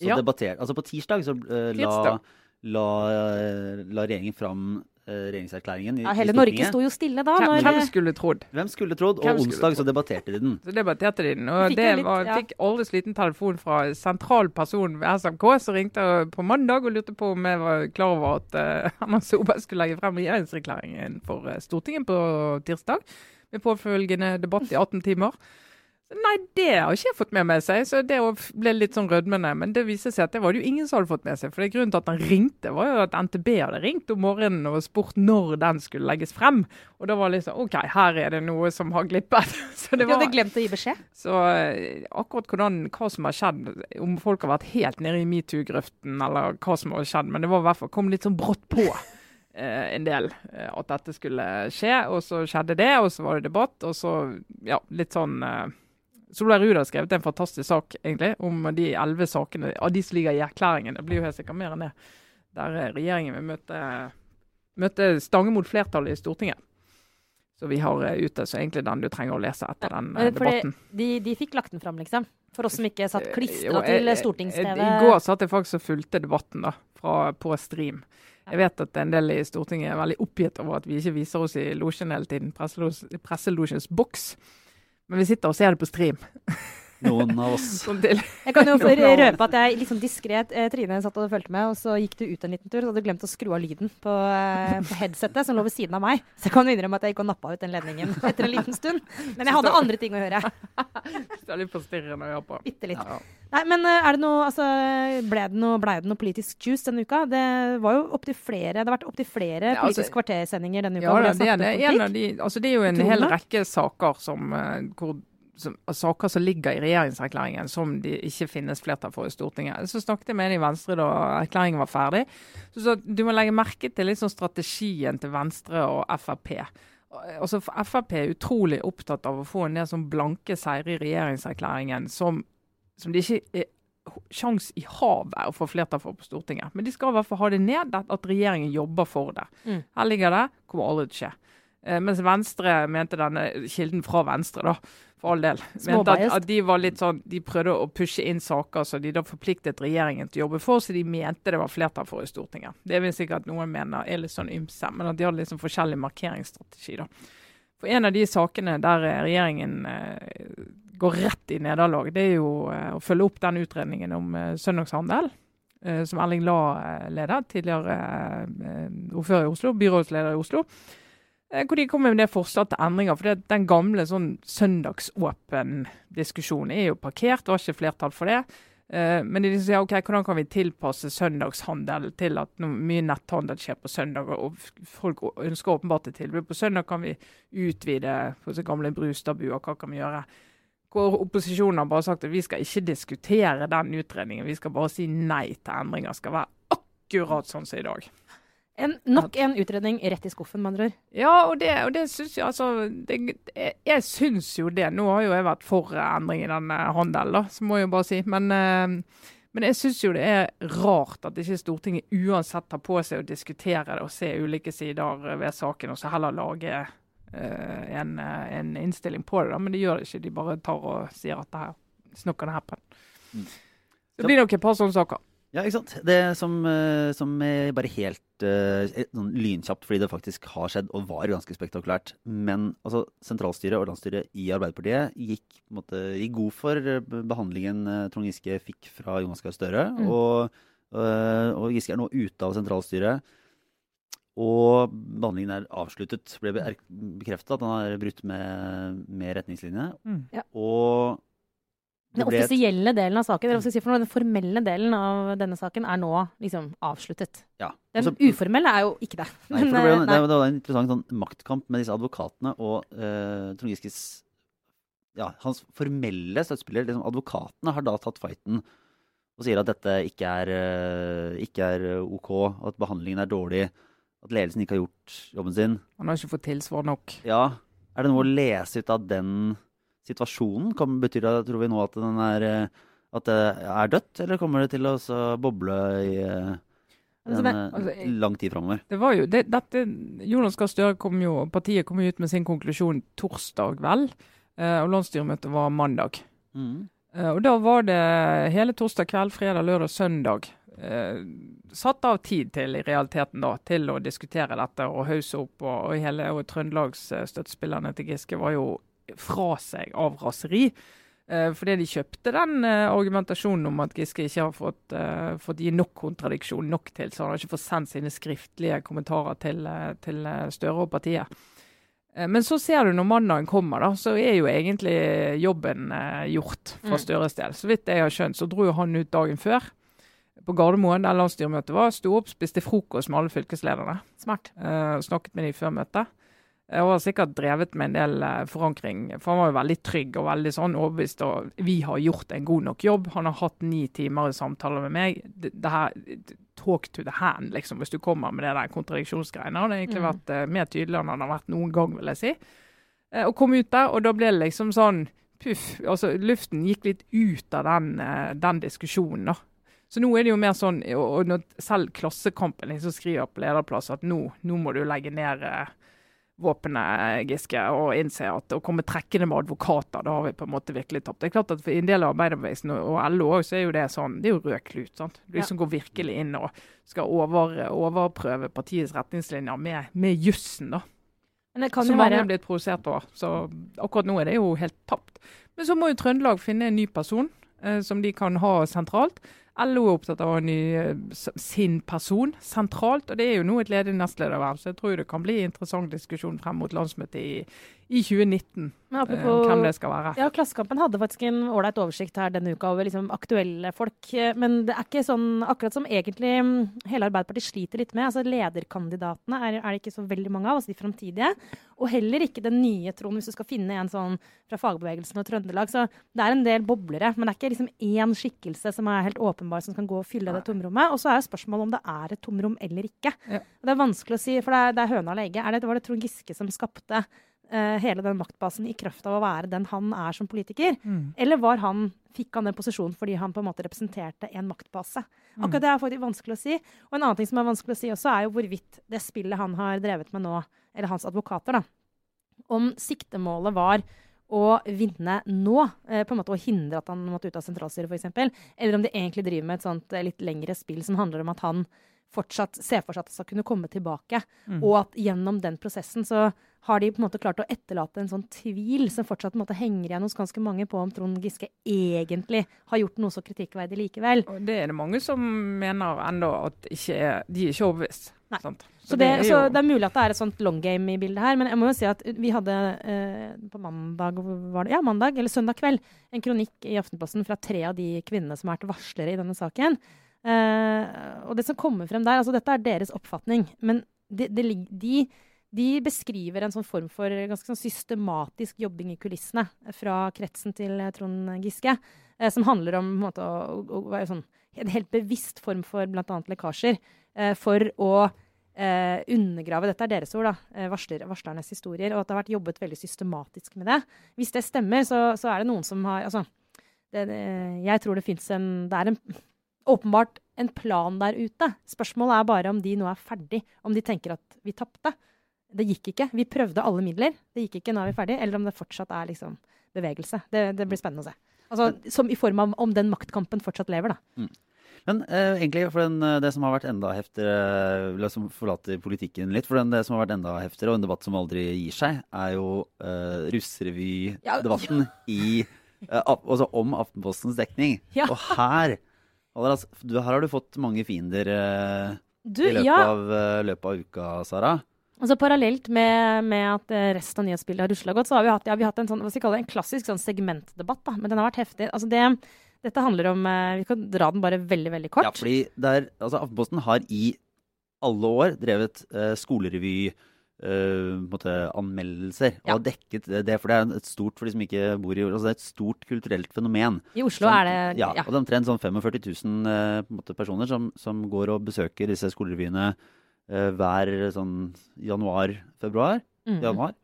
så Ja. debattert Altså på tirsdag så uh, la, la, eh, la regjeringen fram uh, regjeringserklæringen i, Ja, i hele Norge Stortinget. sto jo stille da. Hvem, Når, hvem skulle trodd? Hvem skulle trodd? Og skulle onsdag så debatterte de den. Så debatterte de den. Og Fikk det litt, var, ja. fikk aldri sliten telefon fra sentral person ved SMK som ringte på mandag og lurte på om jeg var klar over at uh, Erna Solberg skulle legge frem regjeringserklæringen for Stortinget på tirsdag. Med påfølgende debatt i 18 timer. Nei, det har ikke jeg fått med meg seg, så det ble litt sånn rødmende. Men det viste seg at det var det jo ingen som hadde fått med seg. For det grunnen til at han ringte, var jo at NTB hadde ringt om morgenen og spurt når den skulle legges frem. Og da var det liksom OK, her er det noe som har glippet. Så det de hadde glemt å gi beskjed. så eh, akkurat hvordan, hva som har skjedd, om folk har vært helt nede i metoo-grøften eller hva som har skjedd, men det var i hvert fall kom litt sånn brått på eh, en del eh, at dette skulle skje. Og så skjedde det, og så var det debatt, og så ja, litt sånn eh, Solveig Ruud har skrevet en fantastisk sak egentlig, om de elleve sakene av de som ligger i erklæringen. Det blir jo helt sikkert mer enn det. Der regjeringen vil møte, møte stange mot flertallet i Stortinget. Så vi har eh, ute, så egentlig den du trenger å lese etter den eh, debatten. De, de fikk lagt den fram, liksom. For oss som ikke satt Eh, klistra til stortings-TV. I går satt jeg faktisk og fulgte debatten da, fra, på stream. Jeg vet at en del i Stortinget er veldig oppgitt over at vi ikke viser oss i losjen hele tiden. presselos- Presselosjens boks. Men vi sitter og ser det på stream. Noen av oss. Jeg kan jo røpe at jeg liksom diskret eh, Trine satt og fulgte med, og så gikk du ut en liten tur, så hadde du glemt å skru av lyden på, eh, på headsetet som lå ved siden av meg. Så jeg kan innrømme at jeg gikk og nappa ut den ledningen etter en liten stund. Men jeg hadde andre ting å gjøre. Det er litt forstyrrende å høre på. Bitte litt. Ja. Nei, men eh, er det noe, altså, ble det noe, ble det noe politisk juice denne uka? Det var jo opptil flere, det har vært opptil flere Ja, altså- Politisk kvartersendinger denne uka. Ja, det det, er, det, en av de, altså det er jo en hel rekke saker som, hvor, som, saker som ligger i regjeringserklæringen som det ikke finnes flertall for i Stortinget. Så snakket jeg med en i Venstre da erklæringen var ferdig. Så sa du må legge merke til liksom strategien til Venstre og Frp. Altså Frp er utrolig opptatt av å få en del sånn blanke seire i regjeringserklæringen som, som det ikke er sjans i havet å få flertall for på Stortinget. Men de skal i hvert fall ha det ned, at, at regjeringen jobber for det. Mm. Her ligger det, kommer aldri til å skje. Eh, mens Venstre mente denne kilden fra Venstre, da, for all del, mente at, at de var litt sånn, de prøvde å pushe inn saker så de da forpliktet regjeringen til å jobbe for, så de mente det var flertall for i Stortinget. Det vil sikkert noen mener er litt sånn ymse, men at de hadde liksom forskjellig markeringsstrategi. da. For en av de sakene der eh, regjeringen eh, går rett i nederlag, det er jo eh, å følge opp den utredningen om eh, søndagshandel. eh, som Erling Lae eh, leder, tidligere eh, ordfører i Oslo, byrådsleder i Oslo. Eh, hvor de kommer med det forslag til endringer. For det, den gamle sånn søndagsåpen-diskusjonen er jo parkert, det var ikke flertall for det. Eh, men de sier ok, hvordan kan vi tilpasse søndagshandel til at mye netthandel skjer på søndag, og folk ønsker åpenbart et tilbud. På søndag kan vi utvide gamle brustabuer, hva kan vi gjøre? Hvor opposisjonen har bare sagt at vi skal ikke diskutere den utredningen, vi skal bare si nei til endringer. Skal være akkurat sånn som i dag. En, nok en utredning rett i skuffen, med andre ord. Ja, og det, og det syns jeg altså det, Jeg, jeg syns jo det. Nå har jo jeg vært for endring i den handelen, da, så må jeg jo bare si. Men, eh, men jeg syns jo det er rart at ikke Stortinget uansett tar på seg å diskutere det og se ulike sider ved saken, og så heller lage uh, en, eh, en innstilling på det. da, Men det gjør det ikke. De bare tar og sier at det her snakker det her happen. Mm. Det blir nok et par sånne saker. Ja, ikke sant. Det som, eh, som er bare helt eh, sånn lynkjapt, fordi det faktisk har skjedd og var ganske spektakulært. Men altså, sentralstyret og landsstyret i Arbeiderpartiet gikk, på en måte, gikk god for eh, behandlingen eh, Trond Giske fikk fra Jonas Gahr Støre. Mm. Og, og Giske er nå ute av sentralstyret. Og behandlingen er avsluttet. Ble be- bekreftet at han har brutt med, med retningslinjene. Mm. Ja. Og Den offisielle delen av saken, eller hva skal jeg si for noe, den formelle delen av denne saken er nå liksom avsluttet. ja. Den Og uformelle er jo ikke det. Nei, for det, ble, eh, det, det var en interessant sånn maktkamp med disse advokatene og uh, Trond Giskes ja, hans formelle støttespiller, liksom advokatene, har da tatt fighten og sier at dette ikke er, eh, ikke er eh, OK, og at behandlingen er dårlig. at ledelsen ikke har gjort jobben sin. Han har ikke fått tilsvar nok. Ja, Er det noe å lese ut av den situasjonen? Kommer, betyr det, tror vi nå, at, den er, eh, at det er dødt, eller kommer det til å boble i eh, Altså, en, det- eh, altså, jeg- lang tid framover? Det var jo, det, dette, Jonas Gahr Støre kom jo, partiet kom jo ut med sin konklusjon torsdag, vel. Og landsstyremøtet var mandag. Mm. Og da var det hele torsdag kveld, fredag, lørdag, søndag eh, satt av tid til i realiteten da, til å diskutere dette og hausse opp. Og, og hele og til Giske var jo fra seg av raseri. Eh, fordi de kjøpte den eh, argumentasjonen om at Giske ikke har fått, eh, fått gi nok kontradiksjon nok til, så han har ikke fått sendt sine skriftlige kommentarer til, til Støre og partiet. Men så ser du når mandagen kommer, da, så er jo egentlig jobben gjort fra Mm. Støres del. Så vidt jeg har skjønt, så dro han ut dagen før på Gardermoen, der landsstyremøtet var. Sto opp, spiste frokost med alle fylkeslederne. Smart. eh, snakket med dem før møtet. Og har sikkert drevet med en del eh, forankring. For han var jo veldig trygg og veldig sånn overbevist. Og vi har gjort en god nok jobb. Han har hatt ni timer i samtaler med meg. Det, det her, Talk to the hand, liksom, hvis du kommer med det der kontradiksjonsgreiene. Han har egentlig Mm. vært uh, mer tydelig enn han har vært noen gang, vil jeg si. Uh, og kom ut der, og da ble det liksom sånn puff. altså Luften gikk litt ut av den, uh, den diskusjonen. da. Så nå er det jo mer sånn, og og når selv Klassekampen liksom skriver på lederplass at nå, nå må du legge ned eh, våpenet, Giske, og innse at å komme trekkende med advokater, da har vi på en måte virkelig tapt. Det er klart at For en del av arbeiderbevegelsen og LO også, så er jo det sånn, det er jo rød klut. sant? Du som går virkelig inn og skal over, overprøve partiets retningslinjer med, med jussen, da. Men det kan Som jo mange er blitt provosert over. Så akkurat nå er det jo helt tapt. Men så må jo Trøndelag finne en ny person eh, som de kan ha sentralt. LO er opptatt av å ha ny, eh, sin person sentralt, og det er jo nå et ledig nestlederverv. Så jeg tror det kan bli interessant diskusjon frem mot landsmøtet i, i 2019. Men eh, apropos hvem det skal være. Ja, Klassekampen hadde faktisk en ålreit oversikt her denne uka over liksom aktuelle folk. eh, Men det er ikke sånn akkurat som egentlig mm, hele Arbeiderpartiet sliter litt med. altså Lederkandidatene er, er det ikke så veldig mange av, altså de framtidige. Og heller ikke den nye, Trond, hvis du skal finne en sånn fra fagbevegelsen og Trøndelag. Så det er en del boblere, men det er ikke liksom én skikkelse som er helt åpenbar som kan gå og fylle det tomrommet. Og så er jo spørsmålet om det er et tomrom eller ikke. Ja. Det er vanskelig å si, for det er, det er høna eller egget. Det, var det Trond Giske som skapte eh, hele den maktbasen i kraft av å være den han er som politiker? Mm. Eller var han, fikk han den posisjonen fordi han på en måte representerte en maktbase? Mm. Akkurat det er faktisk vanskelig å si. Og en annen ting som er vanskelig å si også, er jo hvorvidt det spillet han har drevet med nå, eller hans advokater, da, om siktemålet var å vinne nå, eh, på en måte å hindre at han måtte ut av sentralstyret f.eks., eller om de egentlig driver med et sånt eh, litt lengre spill som handler om at han fortsatt ser for seg at han skal kunne komme tilbake, Mm. og at gjennom den prosessen så har de på en måte klart å etterlate en sånn tvil som fortsatt måte henger igjen hos ganske mange på om Trond Giske egentlig har gjort noe så kritikkverdig likevel. Og det er det mange som mener ennå at ikke er, de er ikke overbevist. Sant? Så det, er så det er mulig at det er et sånt long game i bildet her, men jeg må jo si at vi hadde eh, på mandag, var det, ja, mandag eller søndag kveld en kronikk i Aftenposten fra tre av de kvinnene som har vært varslere i denne saken. Eh, og det som kommer frem der, altså dette er deres oppfatning, men de, de, de, de beskriver en sånn form for ganske sånn systematisk jobbing i kulissene fra kretsen til eh, Trond Giske, eh, som handler om en måte, å, å, å sånn, en helt bevisst form for bl.a. lekkasjer, eh, for å eh, undergrave Dette er deres ord, da. eh, Varsler, varslernes historier. Og at det har vært jobbet veldig systematisk med det. Hvis det stemmer, så, så er det noen som har Altså, det, jeg tror det fins en Det er en, åpenbart en plan der ute. Spørsmålet er bare om de nå er ferdig. Om de tenker at vi tapte. Det gikk ikke. Vi prøvde alle midler. Det gikk ikke, nå er vi ferdig. Eller om det fortsatt er liksom bevegelse. Det, det blir spennende å se. Altså, som i form av om den maktkampen fortsatt lever, da. Men eh, egentlig, for den, eh, det som har vært enda heftigere La oss forlate politikken litt. For den, det som har vært enda heftigere, og en debatt som aldri gir seg, er jo eh, russerevydebatten i eh, altså om Aftenpostens dekning. Ja. Og her du, her har du fått mange fiender eh, Du, i løpet, ja. av, eh, løpet av uka, Sara. Altså Parallelt med, med at eh, resten av nyhetsbildet har rusla godt, så har vi hatt, ja, vi har hatt en, sånn, det, en klassisk sånn segmentdebatt. da, Men den har vært heftig. Altså det, dette handler om eh, Vi kan dra den bare veldig veldig kort. Ja, fordi der, altså Aftenposten har i alle år drevet eh, skolerevy. eh, måte anmeldelser. Ja. Og dekket det, for det er et stort for de som ikke bor i altså det er et stort kulturelt fenomen. I Oslo Som- er det ja, ja. og det er omtrent sånn 45 000 eh, måte, personer som, som går og besøker disse skolerevyene hver sånn januar-februar. Mm. januar.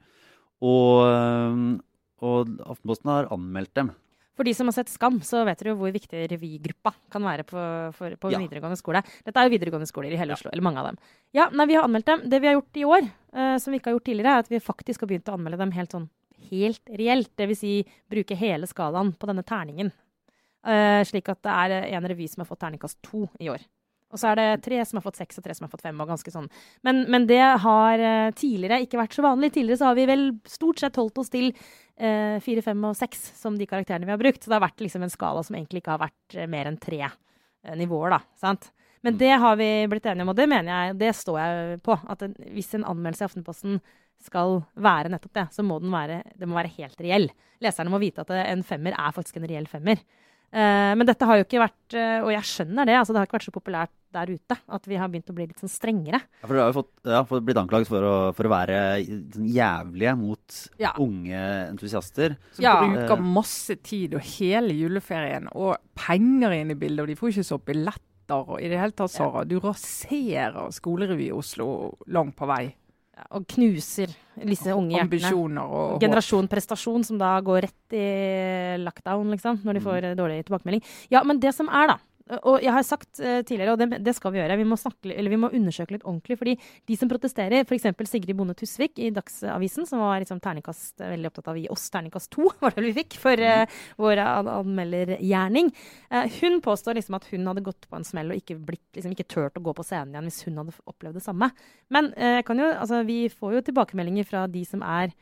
Og, eh, og Aftenposten har anmeldt dem. For de som har sett Skam, så vet dere jo hvor viktig revygruppa kan være på, for, på Ja. videregående skole. Dette er jo videregående skoler i hele Oslo, eller mange av dem. Ja, nei, vi har anmeldt dem. Det vi har gjort i år, eh, som vi ikke har gjort tidligere, er at vi faktisk har begynt å anmelde dem helt sånn helt reelt. Vil si bruke hele skalaen på denne terningen. Eh, slik at det er en revy som har fått terningkast to i år. Og så er det tre som har fått seks, og tre som har fått fem. og ganske sånn. Men, men det har eh, tidligere ikke vært så vanlig. Tidligere så har vi vel stort sett holdt oss til eh, fire, fem og seks som de karakterene vi har brukt. Så det har vært liksom en skala som egentlig ikke har vært eh, mer enn tre eh, nivåer, da. sant? Men det har vi blitt enige om, og det mener jeg, det står jeg på. At hvis en anmeldelse i Aftenposten skal være nettopp det, så må den være, det må være helt reell. Leserne må vite at en femmer er faktisk en reell femmer. Eh, men dette har jo ikke vært eh, Og jeg skjønner det, altså det har ikke vært så populært der ute at vi har begynt å bli litt sånn strengere. Ja, for Dere har jo fått, ja, fått blitt anklaget for å, for å være sånn jævlige mot Ja. unge entusiaster. Som Ja. bruker masse tid og hele juleferien og penger inn i bildet, og de får ikke så billetter. Og i det hele tatt, Sara, du raserer skolerevy i Oslo langt på vei. Og knuser disse unge hjertene. Ambisjoner og. Generasjon prestasjon, som da går rett i lockdown, liksom, når de får eh, dårlig tilbakemelding. Ja, men det som er, da og jeg har sagt uh, tidligere, og det, det skal vi gjøre, vi må, snakke, eller vi må undersøke litt ordentlig. fordi de som protesterer, f.eks. Sigrid Bonde Tusvik i Dagsavisen, som var liksom terningkast, veldig opptatt av å gi oss terningkast to, var det vi fikk, for uh, vår an anmeldergjerning. Uh, hun påstår liksom at hun hadde gått på en smell og ikke, blitt, liksom, ikke turt å gå på scenen igjen hvis hun hadde opplevd det samme. Men uh, kan jo, altså, vi får jo tilbakemeldinger fra de som er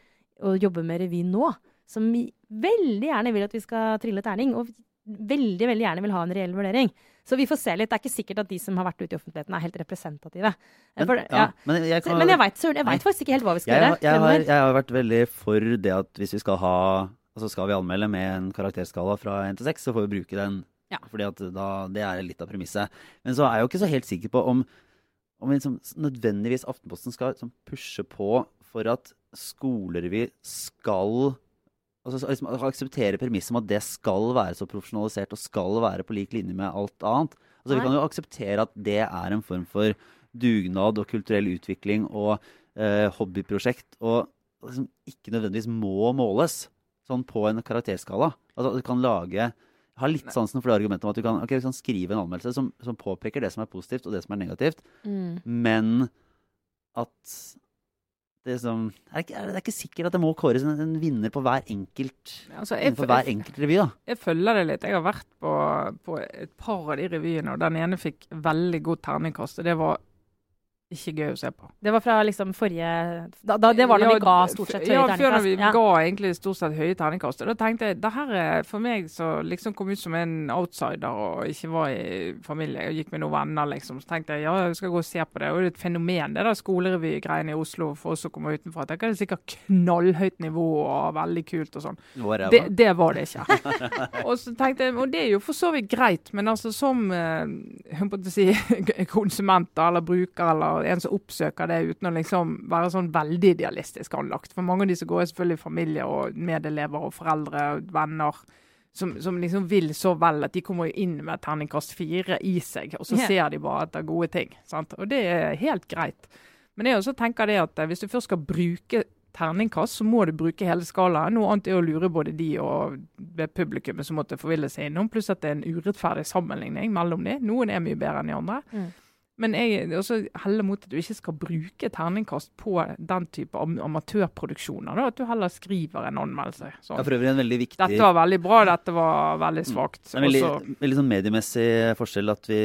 og jobber med revy nå, som vi veldig gjerne vil at vi skal trille terning. Og veldig veldig gjerne vil ha en reell vurdering. Så vi får se litt. Det er ikke sikkert at de som har vært ute i offentligheten, er helt representative. Men, For- ja, ja. men jeg, kan, jeg veit vet faktisk ikke helt hva vi skal jeg, gjøre. jeg, har, jeg har vært veldig for det at hvis vi skal ha Altså skal vi anmelde med en karakterskala fra 1 til 6, så får vi bruke den. Ja. Fordi at da, Det er litt av premisset. Men så er jeg jo ikke så helt sikker på om, om liksom, nødvendigvis Aftenposten skal liksom, pushe på for at skolerevy skal altså, så liksom, Akseptere premisset om at det skal være så profesjonalisert og skal være på lik linje med alt annet. Altså, vi kan jo akseptere at det er en form for dugnad og kulturell utvikling og eh, hobbyprosjekt, og liksom ikke nødvendigvis må måles sånn på en karakterskala. Altså, du kan lage jeg har litt sansen for det argumentet om at du kan, okay, du kan skrive en anmeldelse som, som påpeker det som er positivt og det som er negativt, Mm. men at det, er ikke, er det ikke sikkert at det må kåres en, en vinner på hver enkelt Altså, jeg, hver enkelt revy. da. jeg følger det litt. Jeg har vært på, på et par av de revyene, og den ene fikk veldig god terningkast. Og det var ikke gøy å se på. Det var fra liksom forrige da, da, Det var da Ja, vi ga stort sett høye Ja, før da vi. Ja. ga egentlig stort sett høye terningkast. Og da tenkte jeg det her er for meg som liksom kom ut som en outsider og ikke var i familie og gikk med noen venner, liksom. Så tenkte jeg ja, jeg skal gå og se på det. Og det er et fenomen, det der skolerevygreiene i Oslo for oss som kommer utenfra. Jeg tenker det er sikkert knallhøyt nivå og veldig kult og sånn. Det, det var det ikke. og så tenkte jeg, og det er jo for så vidt greit, men altså som eh, på å si, konsument eller bruker eller en som oppsøker det uten å liksom være sånn veldig idealistisk anlagt. For mange av de som går er selvfølgelig familie og medelever og foreldre og venner. Som, som liksom vil så vel at de kommer inn med terningkast fire i seg, og så yeah. ser de bare etter er gode ting. Sant? Og det er helt greit. Men jeg også tenker det at eh, hvis du først skal bruke terningkast, så må du bruke hele skalaen. Noe annet er å lure både de og det publikummet som måtte forville seg innom. Pluss at det er en urettferdig sammenligning mellom de. Noen er mye bedre enn de andre. Mm. Men jeg også heller mot at du ikke skal bruke terningkast på den type am amatørproduksjoner. Da, at du heller skriver en anmeldelse. Ja, Sånn. for øvrig en veldig viktig Dette var veldig bra, dette var veldig svakt. Det er en veldig, Også- veldig sånn mediemessig forskjell at vi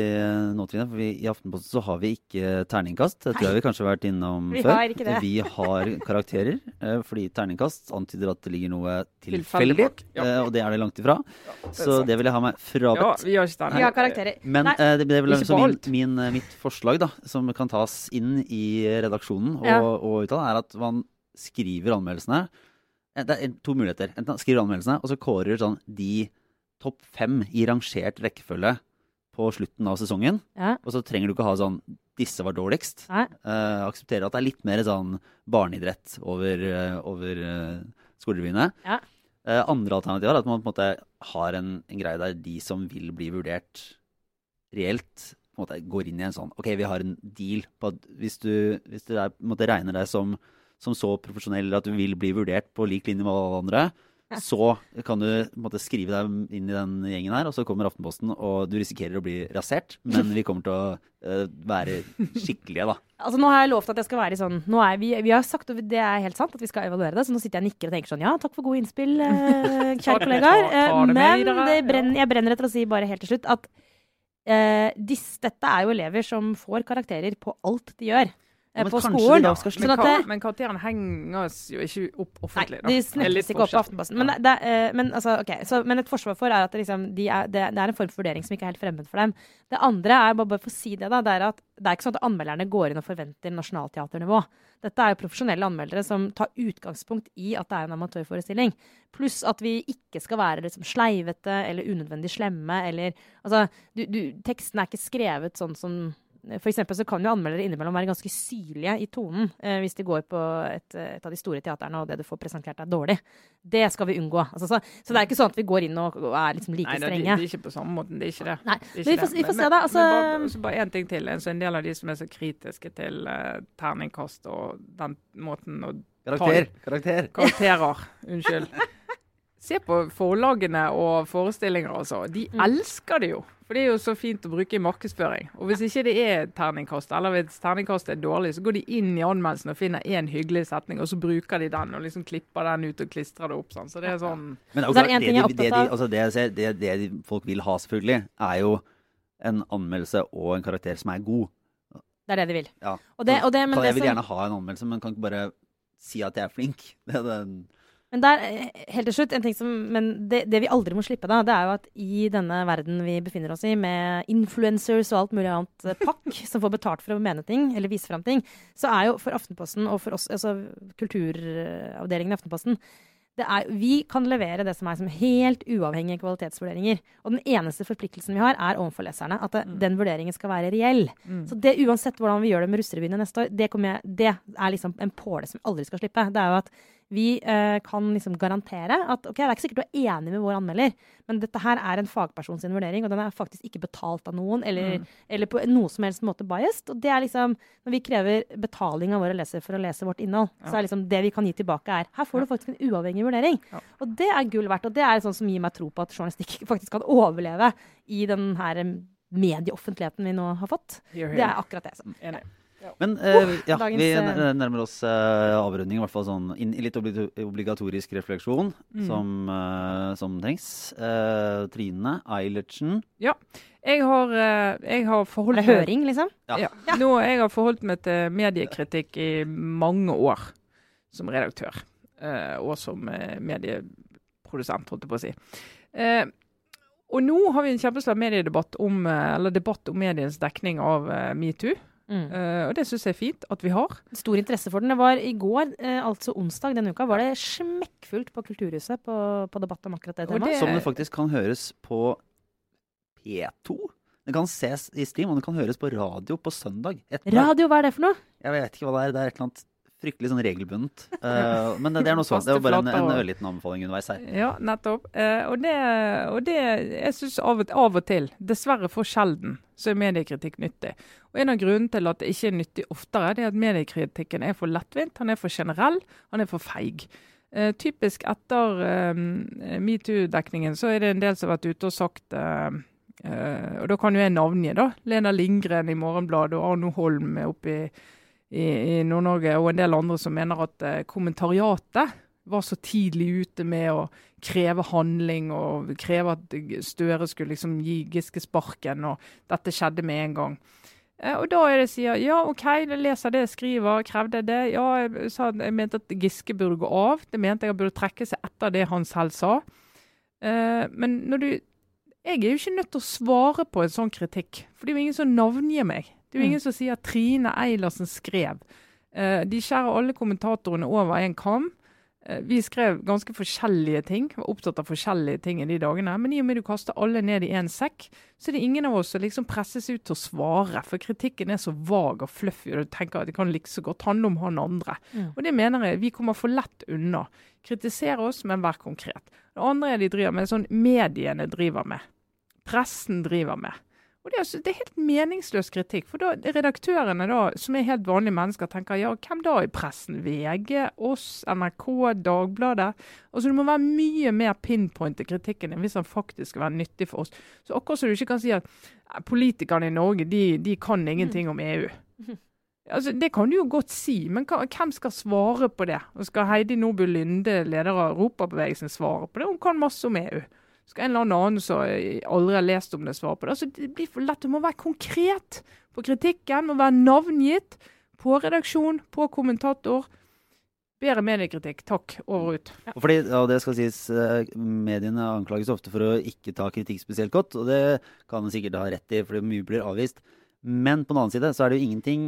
nå, Trine, for vi, i Aftenposten så har vi ikke terningkast. Det tror jeg vi kanskje har vært innom Vi før. har ikke det. Vi har karakterer, eh, fordi terningkast antyder at det ligger noe Tilfeldig ja. eh, og det er det langt ifra. det er Så sant. det vil jeg ha meg Ja, vi har ikke Vi har karakterer. Men Nei. eh, det, det vil altså på min, alt. min, mitt forslag, da, som kan tas inn i redaksjonen og, Ja. og uttale, er at man skriver anmeldelsene. Eh, Det er to muligheter. Enten skriver anmeldelsene, og så kårer sånn de topp fem i rangert rekkefølge på slutten av sesongen. Ja. Og så trenger du ikke ha sånn 'disse var dårligst'. Uh, Eh, akseptere at det er litt mer sånn barneidrett over, uh, over uh, skolerevyene. Ja. Uh, andre alternativer er at man på en måte har en, en greie der de som vil bli vurdert reelt, på en måte går inn i en sånn OK, vi har en deal på at hvis du, hvis du der, på en måte regner deg som, som så profesjonell at du vil bli vurdert på lik linje med alle andre, så kan du på en måte, skrive deg inn i den gjengen her, og så kommer Aftenposten, og du risikerer å bli rasert. Men vi kommer til å uh, være skikkelige, da. Altså Nå har jeg lovt at jeg skal være sånn nå er vi, vi har sagt, og det er helt sant, at vi skal evaluere det. Så nå sitter jeg og nikker og tenker sånn Ja, takk for gode innspill, eh, kjære kollegaer. Eh, men det brenner, jeg brenner etter å si bare helt til slutt at eh, disse, dette er jo elever som får karakterer på alt de gjør. Men på skolen. de da skal Sånn Men, at det- men karakteren henges jo ikke opp offentlig. Nei, de snekkes ikke opp på. Aftenposten. Men, det, det, eh, men, altså, okay, så, men et forsvar for er at det, liksom, de er, det, det er en form for vurdering som ikke er helt fremmed for dem. Det andre er bare, bare for å si det da, det er at det er ikke sånn at anmelderne går inn og forventer nasjonalteaternivå. Dette er jo profesjonelle anmeldere som tar utgangspunkt i at det er en amatørforestilling. Pluss at vi ikke skal være liksom sleivete eller unødvendig slemme. Eller, altså, du, du, teksten er ikke skrevet sånn som for eksempel så kan jo anmeldere innimellom være ganske syrlige i tonen eh, hvis de går på et, et av de store teaterne og det du får presentert er dårlig. Det skal vi unngå. Altså, så, så det er ikke sånn at vi går inn og, og er liksom like Nei, det, det, strenge. det er ikke på samme måten. Det er ikke det. Nei, Det er vi får- det. vi får se Men- da, men altså- bare, så bare en ting til. Altså, en del av de som er så kritiske til uh, terningkast og den måten å Karakter. Karakter. Karakterer. Unnskyld. Se på forlagene og forestillinger, altså. De Mm. elsker det jo. For det er jo så fint å bruke i markedsføring. Og hvis ikke det er terningkast, eller hvis terningkastet er dårlig, så går de inn i anmeldelsen og finner én hyggelig setning, og så bruker de den og liksom klipper den ut og klistrer det opp. Sånn. Så det er sånn Men Så er det altså folk vil ha, selvfølgelig, er jo en anmeldelse og en karakter som er god. Det er det de vil. Ja. Og det, og det, men kan, jeg vil gjerne ha en anmeldelse, men kan ikke bare si at jeg er flink. Det er den Men der, helt til slutt, en ting som, men det, det vi aldri må slippe, da, det er jo at i denne verden vi befinner oss i, med influencers og alt mulig annet eh, pakk som får betalt for å mene ting, eller vise fram ting, så er jo for Aftenposten og for oss, altså kulturavdelingen i Aftenposten, det er, vi kan levere det som er som helt uavhengige kvalitetsvurderinger. Og den eneste forpliktelsen vi har, er overfor leserne. At det, den vurderingen skal være reell. mm. Så det, uansett hvordan vi gjør det med Russerevyene neste år, det, jeg, det er liksom en påle som vi aldri skal slippe. Det er jo at vi eh, kan liksom garantere at ok, det er ikke sikkert du er enig med vår anmelder, men dette her er en fagperson sin vurdering, og den er faktisk ikke betalt av noen, eller, Mm. eller på noe som helst måte biased. Og det er liksom, når vi krever betaling av våre lesere for å lese vårt innhold, så Ja. er liksom det vi kan gi tilbake, er her får du faktisk en uavhengig vurdering. Ja. Og det er gull verdt, og det er sånn som gir meg tro på at journalistikk faktisk kan overleve i den her eh, medieoffentligheten vi nå har fått. Here, Det er akkurat det. som- Enig. Men eh, ja, dagens, vi eh, nærmer oss eh, avrunding, i hvert fall sånn inn i litt obligatorisk refleksjon Mm. som, eh, som trengs. Uh, Trine Eilertsen. Jeg har, eh, jeg har forholdt meg- høring, liksom? Ja. Ja. Nå, jeg har forholdt meg til mediekritikk i mange år som redaktør. eh, og som eh, medieprodusent, holdt jeg på å si. Eh, og nå har vi en kjempesvær mediedebatt om, eh, eller debatt om medienes dekning av eh, metoo. Mm. Eh, og det syns jeg er fint at vi har. Stor interesse for den. Det var i går, uh, altså onsdag denne uka, var det smekkfullt på Kulturhuset på, på debatt om akkurat det temaet. det- Som det faktisk kan høres på P2. Det kan ses i stream, og det kan høres på radio på søndag. ettermiddag. Radio, hva er det for noe? Jeg vet ikke hva det er. Det er et eller annet fryktelig sånn regelbundet. Uh, men det, det er noe sånt. Det var bare en, en ørliten anbefaling underveis her. Ja, nettopp. Uh, og det, og det jeg syns av, av og til, dessverre for sjelden, så er mediekritikk nyttig. Og En av grunnene til at det ikke er nyttig oftere, det er at mediekritikken er for lettvint, han er for generell, han er for feig. Uh, typisk etter metoo-dekningen så er det en del som har vært ute og sagt Og da kan jo jeg navngi, da. Lena Lindgren i Morgenbladet og Arno Holm oppe i, i, i Nord-Norge, og en del andre som mener at eh, kommentariatet var så tidlig ute med å kreve handling og kreve at Støre skulle liksom gi Giske sparken, og dette skjedde med en gang. Eh, Og da er det sier ja, OK, jeg leser det jeg skriver, krevde det. Ja, jeg, sa, jeg mente at Giske burde gå av. Det mente jeg burde trekke seg etter det han selv sa. Eh, men når du Jeg er jo ikke nødt til å svare på en sånn kritikk, for det er jo ingen som navngir meg. Det er jo Mm. ingen som sier Trine Eilertsen skrev. Eh, de skjærer alle kommentatorene over en kam. Eh, Vi skrev ganske forskjellige ting, var opptatt av forskjellige ting i de dagene. Men i og med du kaster alle ned i én sekk, så er det ingen av oss som liksom presses ut til å svare. For kritikken er så vag og fluffy, og du tenker at det kan like så godt handle om han andre. Mm. Og det mener jeg vi kommer for lett unna. Kritisere oss, men vær konkret. Det andre de driver med, er sånn mediene driver med. Pressen driver med. Og det er, altså, det er helt meningsløs kritikk. For da redaktørene, da, som er helt vanlige mennesker, tenker ja, hvem da i pressen? VG, oss, NRK, Dagbladet? Altså Det må være mye mer pinpoint i kritikken hvis den faktisk skal være nyttig for oss. Så akkurat som du ikke kan si at politikerne i Norge de, de kan ingenting om EU. Altså, Det kan du jo godt si, men hvem skal svare på det? Og Skal Heidi Nordby Lynde, leder av Europabevegelsen, svare på det? Hun kan masse om EU skal en eller annen som aldri har lest om det, svare på det. Altså, det blir for lett. Du må være konkret på kritikken. Må være navngitt på redaksjon, på kommentator. Bedre mediekritikk. Takk. Over ut. Ja. Fordi, ja, det skal sies, eh, Mediene anklages ofte for å ikke ta kritikk spesielt godt. Og det kan de sikkert ha rett i, fordi mye blir avvist. Men på den annen side så er det jo ingenting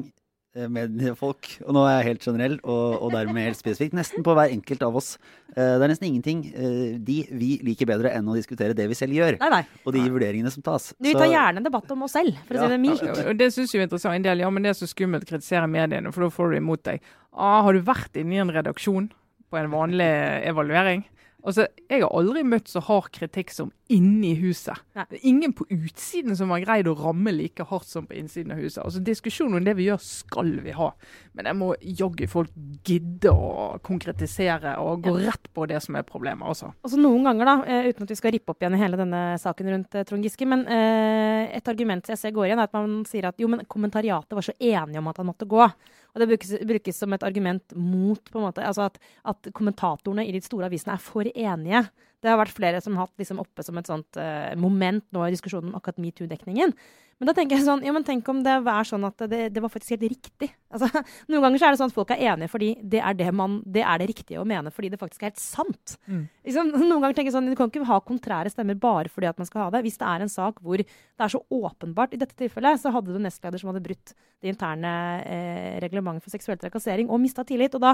mediefolk, og nå er jeg helt generell og, og, dermed helt spesifikk, nesten på hver enkelt av oss. Eh, det er nesten ingenting eh, de vi liker bedre enn å diskutere det vi selv gjør. Nei, nei. Og de vurderingene som tas. Vi tar gjerne en debatt om oss selv, for å ja. si det mildt. Ja, det syns jeg er interessant. En del ja, men det er så skummelt å kritisere mediene, for da får du imot deg. Ah, har du vært inne i en redaksjon på en vanlig evaluering? Altså, Jeg har aldri møtt så hard kritikk som inni huset. Nei. Det er ingen på utsiden som har greid å ramme like hardt som på innsiden av huset. Altså, Diskusjon om det vi gjør, skal vi ha. Men jeg må jaggu folk gidde å konkretisere og gå ja. rett på det som er problemet. også. Altså Noen ganger, da, eh, uten at vi skal rippe opp igjen i hele denne saken rundt uh, Trond Giske, men eh, et argument jeg ser går igjen, er at man sier at jo, men kommentariatet var så enige om at han måtte gå. Og det brukes, brukes, som et argument mot på en måte, altså at, at, kommentatorene i de store avisene er for enige. Det har vært flere som har hatt liksom oppe som et sånt uh, moment nå i diskusjonen om akkurat metoo-dekningen. Men da tenker jeg sånn, ja, men tenk om det var sånn at det, det var faktisk helt riktig. Altså, noen ganger så er det sånn at folk er enige fordi det er det, man, det, er det riktige å mene fordi det faktisk er helt sant. Mm. Liksom, noen ganger tenker jeg sånn, Du kan ikke ha kontrære stemmer bare fordi at man skal ha det. Hvis det er en sak hvor det er så åpenbart I dette tilfellet så hadde du nestleder som hadde brutt det interne eh, reglementet for seksuell trakassering og mista tillit. og da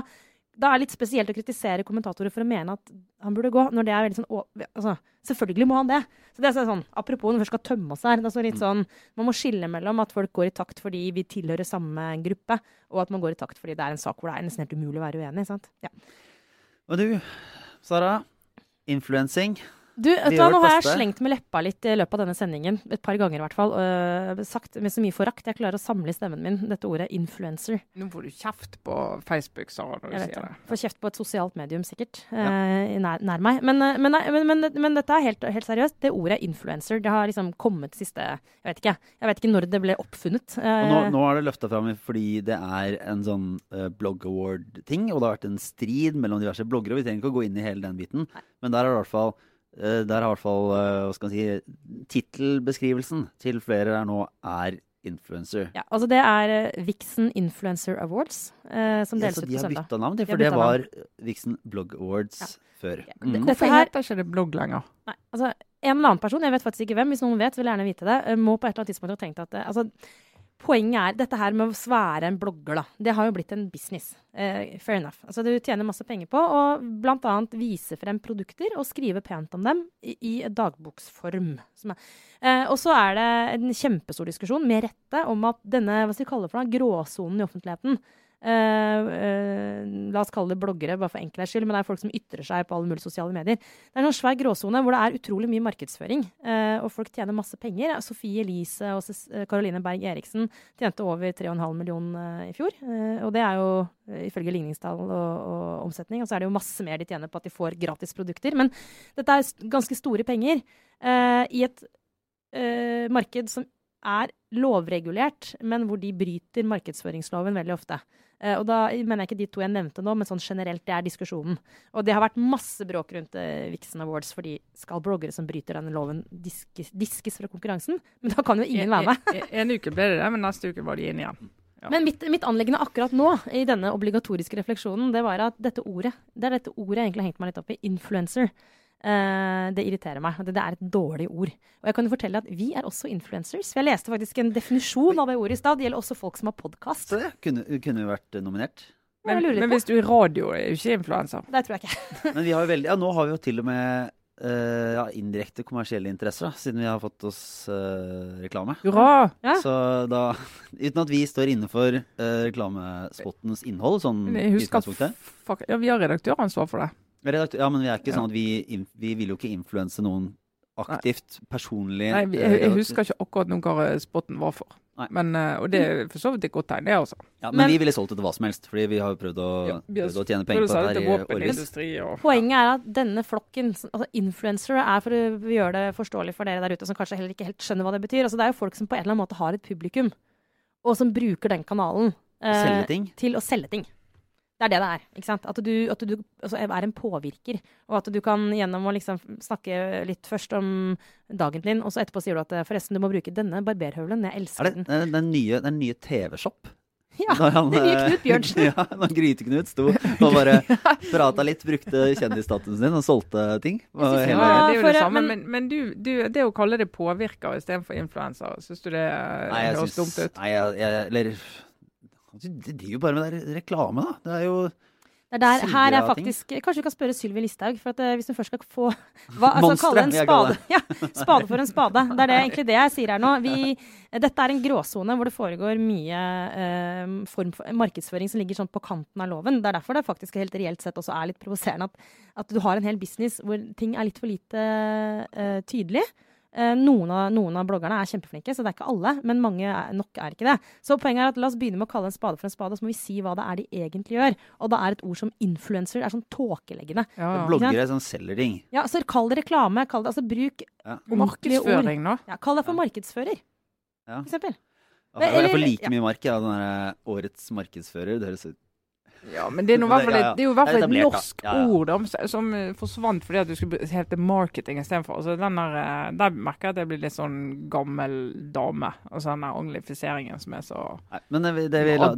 da er det litt spesielt å kritisere kommentatorer for å mene at han burde gå. når det er veldig sånn, altså, Selvfølgelig må han det. Så det er sånn, Apropos når vi skal tømme oss her. det er så litt mm. sånn, Man må skille mellom at folk går i takt fordi vi tilhører samme gruppe, og at man går i takt fordi det er en sak hvor det er nesten helt umulig å være uenig. sant? Ja. Og du, Sara. Influensing. Du, vet du, Nå har jeg slengt med leppa litt i løpet av denne sendingen. Et par ganger i hvert fall. Uh, sagt med så mye forakt. Jeg klarer å samle i stemmen min dette ordet 'influencer'. Nå får du kjeft på Facebook, Sara, når du sier det. Får kjeft på et sosialt medium, sikkert. Ja. Uh, nær, nær, meg. Men, øh, men, men, men, dette er helt, helt, seriøst. Det ordet 'influencer' det har liksom kommet siste Jeg vet ikke, jeg vet ikke når det ble oppfunnet. Uh, og nå, nå er det løfta fram fordi det er en sånn uh, blog award-ting, og det har vært en strid mellom diverse bloggere. Vi trenger ikke å gå inn i hele den biten, Nei. men der er det i hvert fall der har i hvert fall uh, hva skal man si, tittelbeskrivelsen til flere der nå er influencer. Ja, altså Det er uh, Vixen Influencer Awards, uh, som deles ja, ut på søndag. Så de har bytta navn, for det var Vixen Blog Awards ja. før. Mm. Hvorfor heter ikke det blogg lenger? Nei, altså En eller annen person, jeg vet faktisk ikke hvem, hvis noen vet, vil jeg gjerne vite det, må på et eller annet tidspunkt ha tenkt at altså, Poenget er dette her med å svære en blogger, da. Det har jo blitt en business. Uh, fair enough. Altså du tjener masse penger på å bl.a. vise frem produkter og skrive pent om dem i, i dagboksform. Uh, og så er det en kjempestor diskusjon, med rette, om at denne hva skal vi kalle det for gråsonen i offentligheten Uh, uh, la oss kalle det bloggere, bare for enkelhets skyld, men det er folk som ytrer seg på alle mulige sosiale medier. Det er en sånn svær gråsone hvor det er utrolig mye markedsføring, uh, og folk tjener masse penger. Sofie Elise og Caroline Berg Eriksen tjente over 3,5 millioner i fjor. og det er jo ifølge ligningstall og, og, omsetning. Og så er det jo masse mer de tjener på at de får gratis produkter. Men dette er ganske store penger i et marked som er lovregulert, men hvor de bryter markedsføringsloven veldig ofte. Uh, og da mener jeg ikke de to jeg nevnte nå, men sånn generelt, det er diskusjonen. Og det har vært masse bråk rundt uh, Vixen Awards, fordi skal bloggere som bryter denne loven, diskes, diskes fra konkurransen? Men da kan jo ingen være med. en, en, uke ble det det, men neste uke var de inne igjen. Ja. Men mitt, mitt anliggende akkurat nå, i denne obligatoriske refleksjonen, det var at dette ordet, det er dette ordet jeg egentlig har hengt meg litt opp i, influencer. Uh, det irriterer meg. Det, det, er et dårlig ord. Og jeg kan jo fortelle at vi er også influencers. Jeg leste faktisk en definisjon av det ordet i stad. Det gjelder også folk som har podkast. Det kunne, kunne vært nominert. Men, men hvis du er radio, er du ikke influenser. Det tror jeg ikke. men vi har jo veldig, ja, nå har vi jo til og med uh, ja, indirekte kommersielle interesser, da, siden vi har fått oss uh, reklame. Hurra! Ja. Så da, uten at vi står innenfor reklamespottens innhold, sånn i utgangspunktet Ja, vi har redaktøransvar for det. Redaktør, ja, men vi er ikke sånn at vi, vi vil jo ikke influense noen aktivt, personlig Nei, jeg, jeg husker ikke akkurat noe hva spotten var for. Nei. Men, eh, og det er for så vidt et godt tegn, det, altså. ja, Men Men- vi ville solgt det til hva som helst, fordi vi har jo prøvd å, Ja, prøvd å tjene penger på det her i årevis. Poenget er at denne flokken, altså influensere, er for å gjøre det forståelig for dere der ute som kanskje heller ikke helt skjønner hva det betyr. Altså, det er jo folk som på en eller annen måte har et publikum, og som bruker den kanalen eh, til å selge ting. Det er det det er. ikke sant? At du, at du altså, er en påvirker, og at du kan gjennom å liksom snakke litt først om dagen din, og så etterpå sier du at eh, forresten, du må bruke denne barberhøvelen. Jeg Er elsker den. den. det den nye, den nye TV-shop? Ja, Når han, den nye eh, Knut Bjørnsen. ja, når Gryte-Knut sto og bare prata litt, brukte kjendisstatusen sin og solgte ting. Og synes hele- Ja, det er jo det samme, men- men, men du, du, det å kalle det påvirker istedenfor influenser, syns du det eh, høres dumt ut? Nei, jeg, jeg, eller De driver jo bare med der reklame, da. Det er jo Det er der, her er faktisk Kanskje du kan spørre Sylvi Listhaug, for at, eh, hvis du først skal få hva, altså, kalle en spade, ja, spade for en spade. Det er det, egentlig det jeg sier her nå. Vi, dette er en gråsone hvor det foregår mye eh, form for markedsføring som ligger sånn på kanten av loven. Det er derfor det faktisk helt reelt sett også er litt provoserende at, at du har en hel business hvor ting er litt for lite eh, tydelig. Eh, noen, av, noen av bloggerne er kjempeflinke, så det er ikke alle. Men mange er, nok er ikke det. Så poenget er at la oss begynne med å kalle en spade for en spade, så må vi si hva det er de egentlig gjør. Og da er et ord som influencer er sånn tåkeleggende. Ja, ja. bloggere som selger ting. Ja, så kall det reklame. Kall det, altså Bruk Ja. ord. Markedsføring, da. Ja, kall deg for markedsfører, Ja. for eksempel. Ja, Jeg får like mye mark av den der årets markedsfører. Det høres ut Ja, men det er, noe, hvert fall Ja, ja. det er jo i hvert fall et norsk ord som- som eh, forsvant fordi at du skulle hete marketing istedenfor. Altså, den der, eh, der merker jeg at jeg blir litt sånn gammel dame. Altså den der anglifiseringen som er så Nei,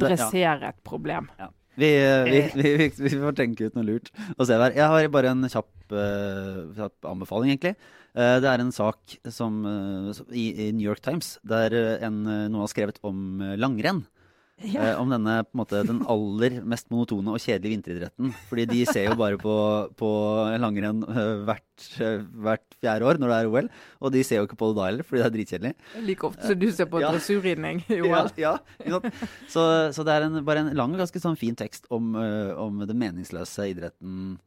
det. Adresserer et problem. vi, eh, vi, vi, vi, vi får tenke ut noe lurt og se der. Jeg har bare en kjapp, uh, kjapp anbefaling, egentlig. Uh, det er en sak som, uh, i, i New York Times der en, noen har skrevet om langrenn. Ja. Eh, om denne på en måte, den aller mest monotone og kjedelige vinteridretten. Fordi de ser jo bare på, på langrenn eh, hvert, eh, hvert fjerde år når det er OL. Og de ser jo ikke på det da heller, fordi det er dritkjedelig. Like ofte som du ser på Ja. dressurridning i OL. ja, ja så, så det er en, bare en lang og ganske sånn fin tekst om, om den meningsløse idretten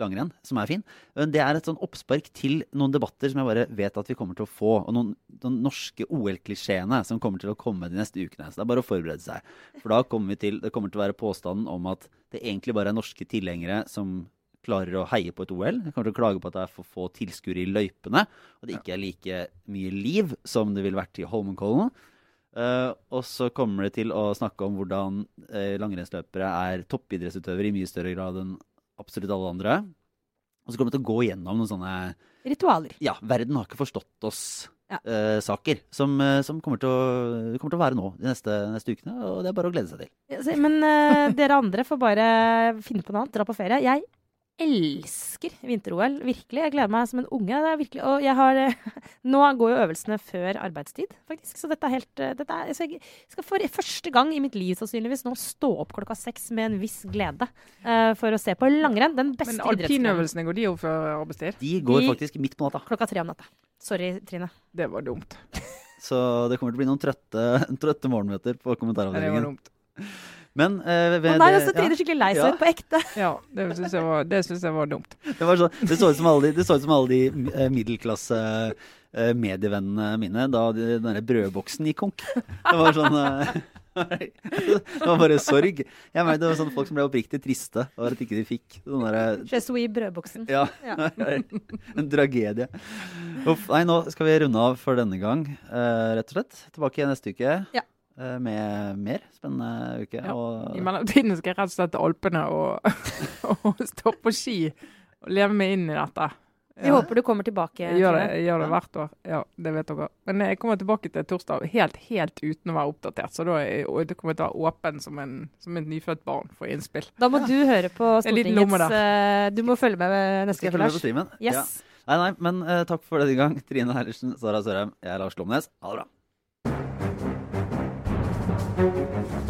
langrenn, som er fin. Det er et sånn oppspark til noen debatter som jeg bare vet at vi kommer til å få. Og noen, noen norske OL-klisjeene som kommer til å komme de neste ukene. Så det er bare å forberede seg. For da kommer vi til, det kommer til å være påstanden om at det egentlig bare er norske tilhengere som klarer å heie på et OL. De kommer til å klage på at det er for få tilskuere i løypene, og det ikke er like mye liv som det ville vært i Holmenkollen. Uh, og så kommer det til å snakke om hvordan uh, langrennsløpere er toppidrettsutøvere i mye større grad enn absolutt alle andre. Og så kommer vi til å gå gjennom noen sånne Ritualer. ja, verden har ikke forstått oss-saker. som, Uh, som kommer, til å, kommer til å være nå de neste, neste ukene. Og det er bare å glede seg til. Ja, Men uh, dere andre får bare finne på noe annet, dra på ferie. Jeg elsker vinter-OL, virkelig. Jeg gleder meg som en unge. Det er virkelig, og jeg har, eh, nå går jo øvelsene før arbeidstid, faktisk. Så dette er helt eh, dette er, så Jeg skal for første gang i mitt liv sannsynligvis nå stå opp klokka seks med en viss glede uh, for å se på langrenn. Den beste Men idrettsgrenen. alpinøvelsene, går de jo før arbeidstid? De går De- faktisk midt på natta. Klokka tre om natta. Sorry, Trine. Det var dumt. Så det kommer til å bli noen trøtte, trøtte morgenmøter på kommentaravdelingen. det var dumt. Men uh, ved nei, det- altså, Trine ja. skikkelig lei seg Ja. på ekte. Ja, det syns jeg, var- det synes jeg var dumt. Det, var så, det så ut som alle de, det så ut som alle de eh, middelklasse uh, medievennene mine da de, den der brødboksen gikk konk. Det var sånn uh, Det var bare sorg. Jeg mener, det var sånne folk som ble oppriktig triste over at ikke de fikk sånn derre brødboksen. ja. Ja. en tragedie. Uff, nei, nå skal vi runde av for denne gang, eh, rett og slett. Tilbake igjen neste uke Ja. Eh, med mer spennende uke. Ja. Og, I mellomtiden skal jeg rett og slett til Alpene og, og stå på ski og leve meg inn i dette. Vi håper du kommer tilbake. Gjør det, gjør det hvert år. Ja, det vet dere. Men jeg kommer tilbake til torsdag helt, helt uten å være oppdatert. Så da er kommer jeg til å være åpen som, en, som et nyfødt barn for innspill. Da må du høre på Stortingets eh, Du må følge med neste skal uke, følge med Lars. på. Ja. Yes. Nei, nei, men uh, takk for denne gang. Trine Herlersen, Sara Sørheim, jeg er Lars Glomnes. Ha det bra. Thank you.